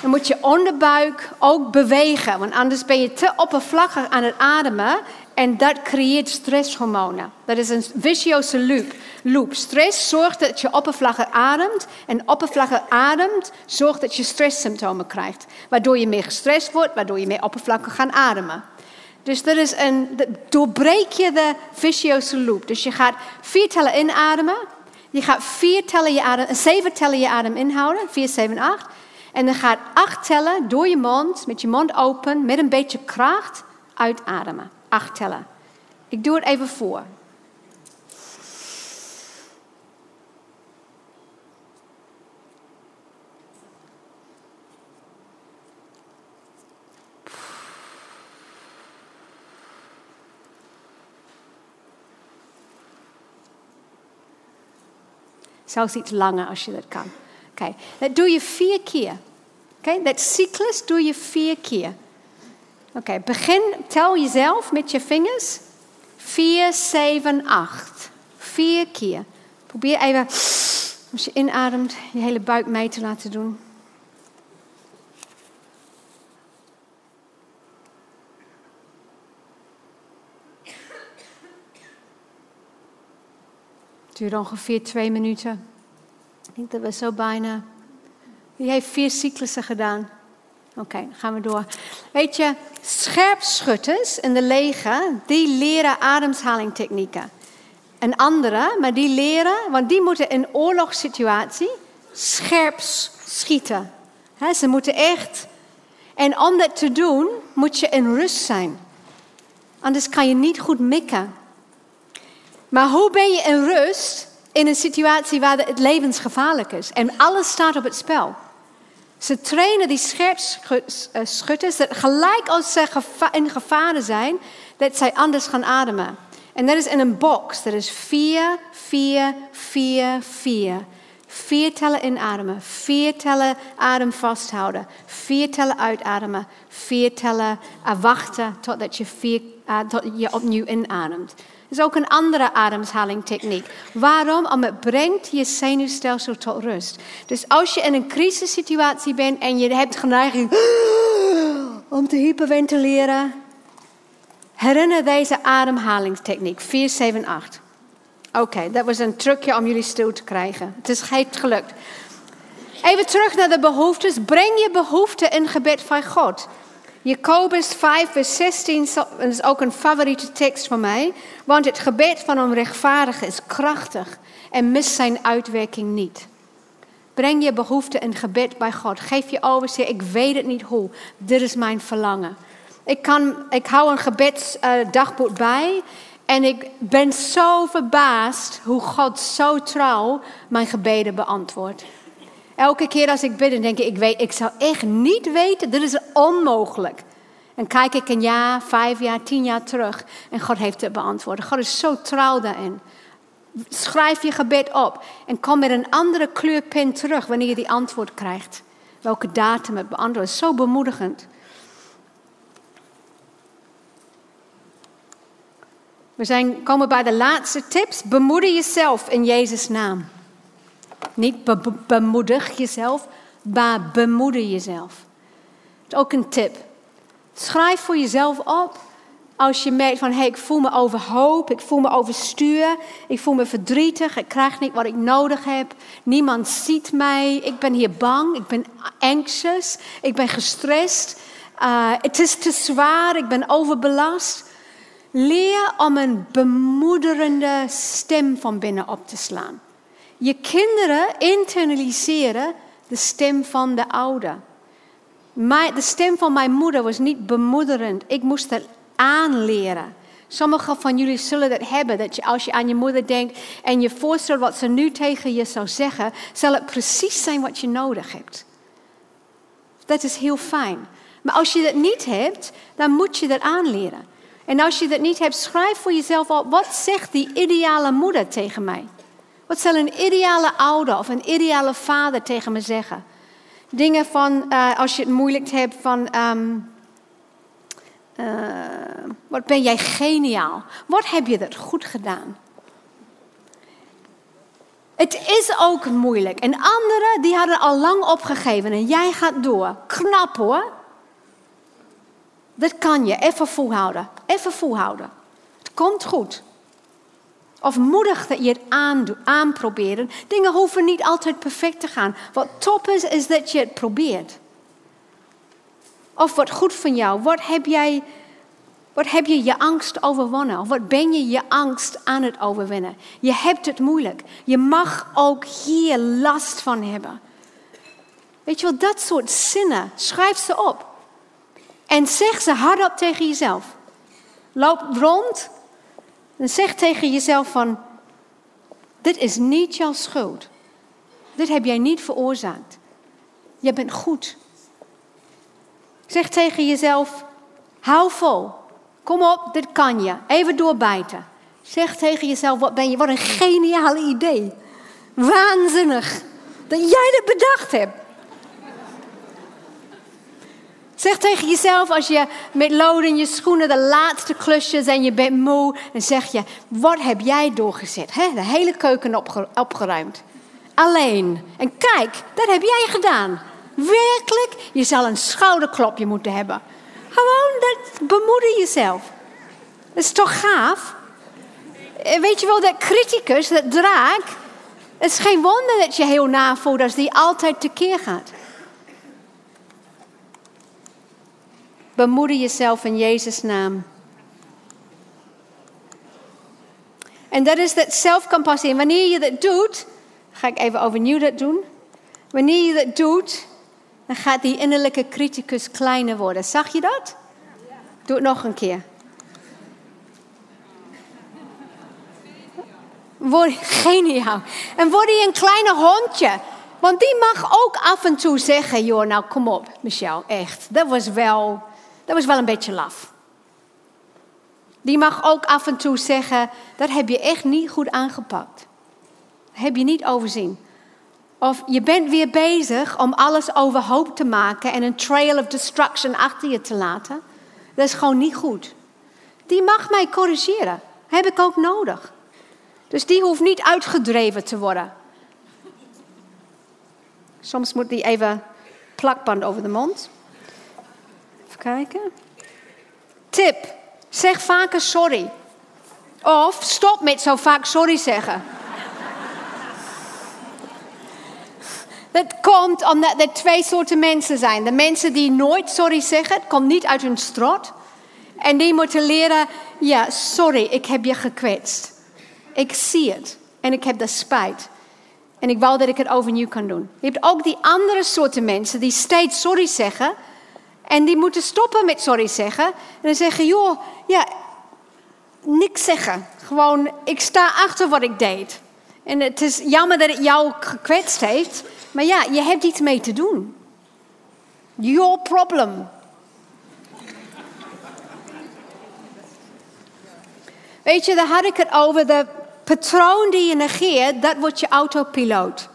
dan moet je onderbuik ook bewegen. Want anders ben je te oppervlakkig aan het ademen. En dat creëert stresshormonen. Dat is een vicieuze loop. loop. Stress zorgt dat je oppervlakkig ademt. En oppervlakkig ademt zorgt dat je stresssymptomen krijgt. Waardoor je meer gestrest wordt, waardoor je meer oppervlakkig gaat ademen. Dus dat is een, doorbreek je de vicieuze loop. Dus je gaat vier tellen inademen. Je gaat vier tellen je adem, zeven tellen je adem inhouden. Vier, zeven, acht. En dan gaat acht tellen door je mond, met je mond open, met een beetje kracht uitademen. Acht tellen. Ik doe het even voor. Zelfs iets langer als je dat kan. Oké, okay. dat doe je vier keer. Okay. dat cyclus doe je vier keer. Oké, begin, tel jezelf met je vingers. Vier, zeven, acht. Vier keer. Probeer even, als je inademt, je hele buik mee te laten doen. duurt ongeveer twee minuten. Ik denk dat we zo bijna. Wie heeft vier cyclussen gedaan? Oké, okay, gaan we door. Weet je, scherpschutters in de leger, die leren ademhalingtechnieken. En andere, maar die leren, want die moeten in oorlogssituatie scherp schieten. ze moeten echt. En om dat te doen, moet je in rust zijn. Anders kan je niet goed mikken. Maar hoe ben je in rust in een situatie waar het levensgevaarlijk is en alles staat op het spel? Ze trainen die scherpschutters eh, dat gelijk als ze in gevaar zijn, dat zij anders gaan ademen. En dat is in een box. Dat is 4, 4, 4, 4. Vier tellen inademen, vier tellen adem vasthouden, vier tellen uitademen, vier tellen wachten totdat je, tot je opnieuw inademt is ook een andere ademhalingtechniek. Waarom? Omdat het brengt je zenuwstelsel tot rust. Dus als je in een crisissituatie bent en je hebt geneiging om te hyperventileren, herinner deze ademhalingstechniek 478. Oké, dat was een trucje om jullie stil te krijgen. Het is geen gelukt. Even terug naar de behoeftes. Breng je behoeften in gebed van God. Jacobus 5, vers 16 is ook een favoriete tekst van mij. Want het gebed van een rechtvaardige is krachtig en mist zijn uitwerking niet. Breng je behoefte in gebed bij God. Geef je over, zeg ik weet het niet hoe. Dit is mijn verlangen. Ik, kan, ik hou een gebedsdagboek bij. En ik ben zo verbaasd hoe God zo trouw mijn gebeden beantwoordt. Elke keer als ik bid, denk ik, ik, weet, ik zou echt niet weten, dit is onmogelijk. En kijk ik een jaar, vijf jaar, tien jaar terug en God heeft het beantwoord. God is zo trouw daarin. Schrijf je gebed op en kom met een andere kleurpen terug wanneer je die antwoord krijgt. Welke datum het beantwoord is. Zo bemoedigend. We zijn, komen bij de laatste tips. Bemoedig jezelf in Jezus' naam. Niet be bemoedig jezelf, maar bemoeder jezelf. Is ook een tip. Schrijf voor jezelf op als je merkt van, hé, hey, ik voel me overhoop, ik voel me overstuur, ik voel me verdrietig, ik krijg niet wat ik nodig heb, niemand ziet mij, ik ben hier bang, ik ben anxious, ik ben gestrest, uh, het is te zwaar, ik ben overbelast. Leer om een bemoederende stem van binnen op te slaan. Je kinderen internaliseren de stem van de ouder. de stem van mijn moeder was niet bemoederend. Ik moest het aanleren. Sommigen van jullie zullen dat hebben, dat je, als je aan je moeder denkt en je voorstelt wat ze nu tegen je zou zeggen, zal het precies zijn wat je nodig hebt. Dat is heel fijn. Maar als je dat niet hebt, dan moet je dat aanleren. En als je dat niet hebt, schrijf voor jezelf op, wat zegt die ideale moeder tegen mij? Wat zal een ideale ouder of een ideale vader tegen me zeggen? Dingen van, uh, als je het moeilijk hebt, van, um, uh, wat ben jij geniaal? Wat heb je dat goed gedaan? Het is ook moeilijk. En anderen die hadden al lang opgegeven en jij gaat door. Knap hoor. Dat kan je. Even volhouden. Even volhouden. Het komt goed. Of moedig dat je het aanproberen. Dingen hoeven niet altijd perfect te gaan. Wat top is, is dat je het probeert. Of wat goed van jou. Wat heb jij, wat heb je je angst overwonnen? Of wat ben je je angst aan het overwinnen? Je hebt het moeilijk. Je mag ook hier last van hebben. Weet je wel, dat soort zinnen, schrijf ze op. En zeg ze hardop tegen jezelf. Loop rond en zeg tegen jezelf van, dit is niet jouw schuld. Dit heb jij niet veroorzaakt. Je bent goed. Zeg tegen jezelf, hou vol. Kom op, dit kan je. Even doorbijten. Zeg tegen jezelf, wat ben je, wat een geniaal idee. Waanzinnig dat jij dit bedacht hebt. Zeg tegen jezelf als je met lood in je schoenen de laatste klusjes en je bent moe, dan zeg je, wat heb jij doorgezet? He, de hele keuken opgeruimd. Alleen. En kijk, dat heb jij gedaan. Werkelijk, je zal een schouderklopje moeten hebben. Gewoon, dat bemoedig jezelf. Dat is toch gaaf? Eh, weet je wel, dat criticus, dat draak, het is geen wonder dat je heel navoelt als die altijd tekeer gaat. Bemoedig jezelf in Jezus' naam. En dat is dat zelfcompassie. En wanneer je dat doet, ga ik even overnieuw dat doen. Wanneer je dat doet, dan gaat die innerlijke criticus kleiner worden. Zag je dat? Doe het nog een keer. Word geniaal. En word je een kleine hondje. Want die mag ook af en toe zeggen: joh, nou kom op, Michel, echt. Dat was wel dat was wel een beetje laf. Die mag ook af en toe zeggen, dat heb je echt niet goed aangepakt. Heb je niet overzien. Of je bent weer bezig om alles overhoop te maken en een trail of destruction achter je te laten. Dat is gewoon niet goed. Die mag mij corrigeren. Heb ik ook nodig. Dus die hoeft niet uitgedreven te worden. Soms moet die even plakband over de mond kijken. Tip: zeg vaker sorry. Of stop met zo vaak sorry zeggen. Dat komt omdat er twee soorten mensen zijn. De mensen die nooit sorry zeggen, het komt niet uit hun strot. En die moeten leren, ja, sorry, ik heb je gekwetst. Ik zie het en ik heb de spijt. En ik wou dat ik het overnieuw kan doen. Je hebt ook die andere soorten mensen die steeds sorry zeggen, en die moeten stoppen met sorry zeggen. En dan zeggen, joh, ja, niks zeggen. Gewoon, ik sta achter wat ik deed. En het is jammer dat het jou gekwetst heeft. Maar ja, je hebt iets mee te doen. Your problem. Weet je, daar had ik het over. De patroon die je negeert, dat wordt je autopiloot.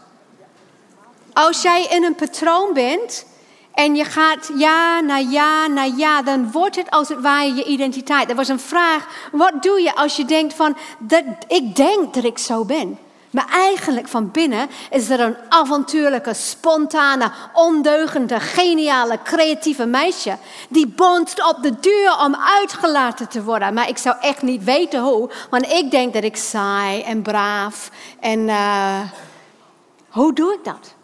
Als jij in een patroon bent en je gaat ja na ja na ja, dan wordt het als het ware je identiteit. Er was een vraag, wat doe je als je denkt van, dat, ik denk dat ik zo ben. Maar eigenlijk van binnen is er een avontuurlijke, spontane, ondeugende, geniale, creatieve meisje. Die bonst op de deur om uitgelaten te worden. Maar ik zou echt niet weten hoe. Want ik denk dat ik saai en braaf. En uh, hoe doe ik dat?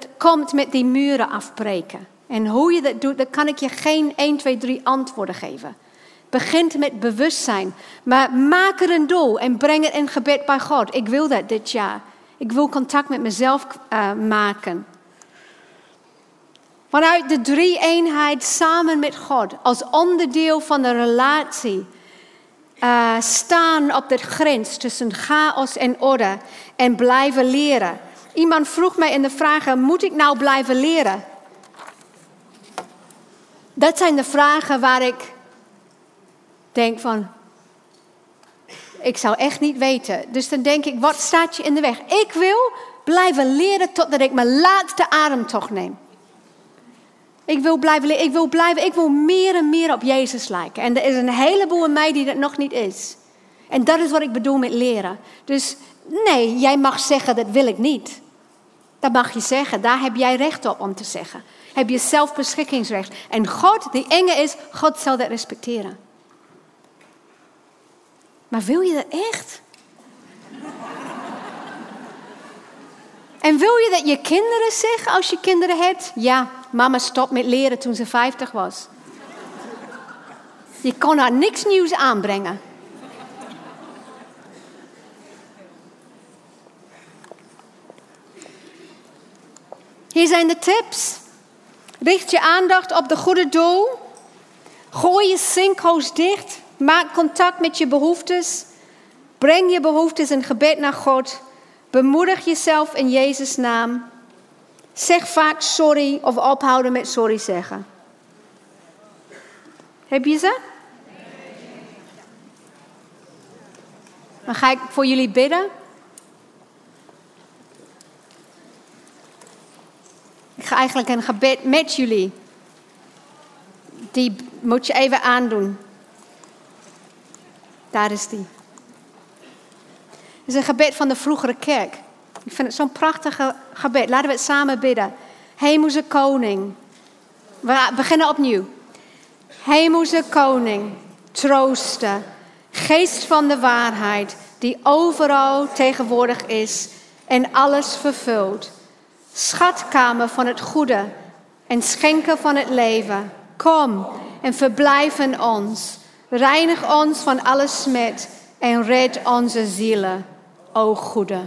Dat komt met die muren afbreken. En hoe je dat doet, dan kan ik je geen 1, 2, 3 antwoorden geven begint met bewustzijn. Maar maak er een doel en breng het in gebed bij God. Ik wil dat dit jaar. Ik wil contact met mezelf uh, maken. Vanuit de drie eenheid samen met God, als onderdeel van de relatie, uh, staan op de grens tussen chaos en orde en blijven leren. Iemand vroeg mij in de vragen: moet ik nou blijven leren? Dat zijn de vragen waar ik denk van, ik zou echt niet weten. Dus dan denk ik, wat staat je in de weg? Ik wil blijven leren totdat ik mijn laatste ademtocht neem. Ik wil blijven leren, ik wil blijven, ik wil meer en meer op Jezus lijken. En er is een heleboel in mij die dat nog niet is. En dat is wat ik bedoel met leren. Dus nee, jij mag zeggen, dat wil ik niet. Dat mag je zeggen, daar heb jij recht op om te zeggen. Heb je zelfbeschikkingsrecht. En God, die enge is, God zal dat respecteren. Maar wil je dat echt? En wil je dat je kinderen zeggen als je kinderen hebt? Ja, mama stopt met leren toen ze 50 was. Je kon haar niks nieuws aanbrengen. Hier zijn de tips. Richt je aandacht op de goede doel. Gooi je sinkholes dicht. Maak contact met je behoeftes. Breng je behoeftes in gebed naar God. Bemoedig jezelf in Jezus' naam. Zeg vaak sorry of ophouden met sorry zeggen. Heb je ze? Dan ga ik voor jullie bidden. Ik ga eigenlijk een gebed met jullie. Die moet je even aandoen. Daar is die. Het is een gebed van de vroegere kerk. Ik vind het zo'n prachtig gebed. Laten we het samen bidden. Hemelse koning. We beginnen opnieuw. Hemelse koning, troosten, geest van de waarheid, die overal tegenwoordig is en alles vervult. Schatkamer van het goede en schenken van het leven. Kom en verblijf in ons. Reinig ons van alle smet en red onze zielen, o Goede.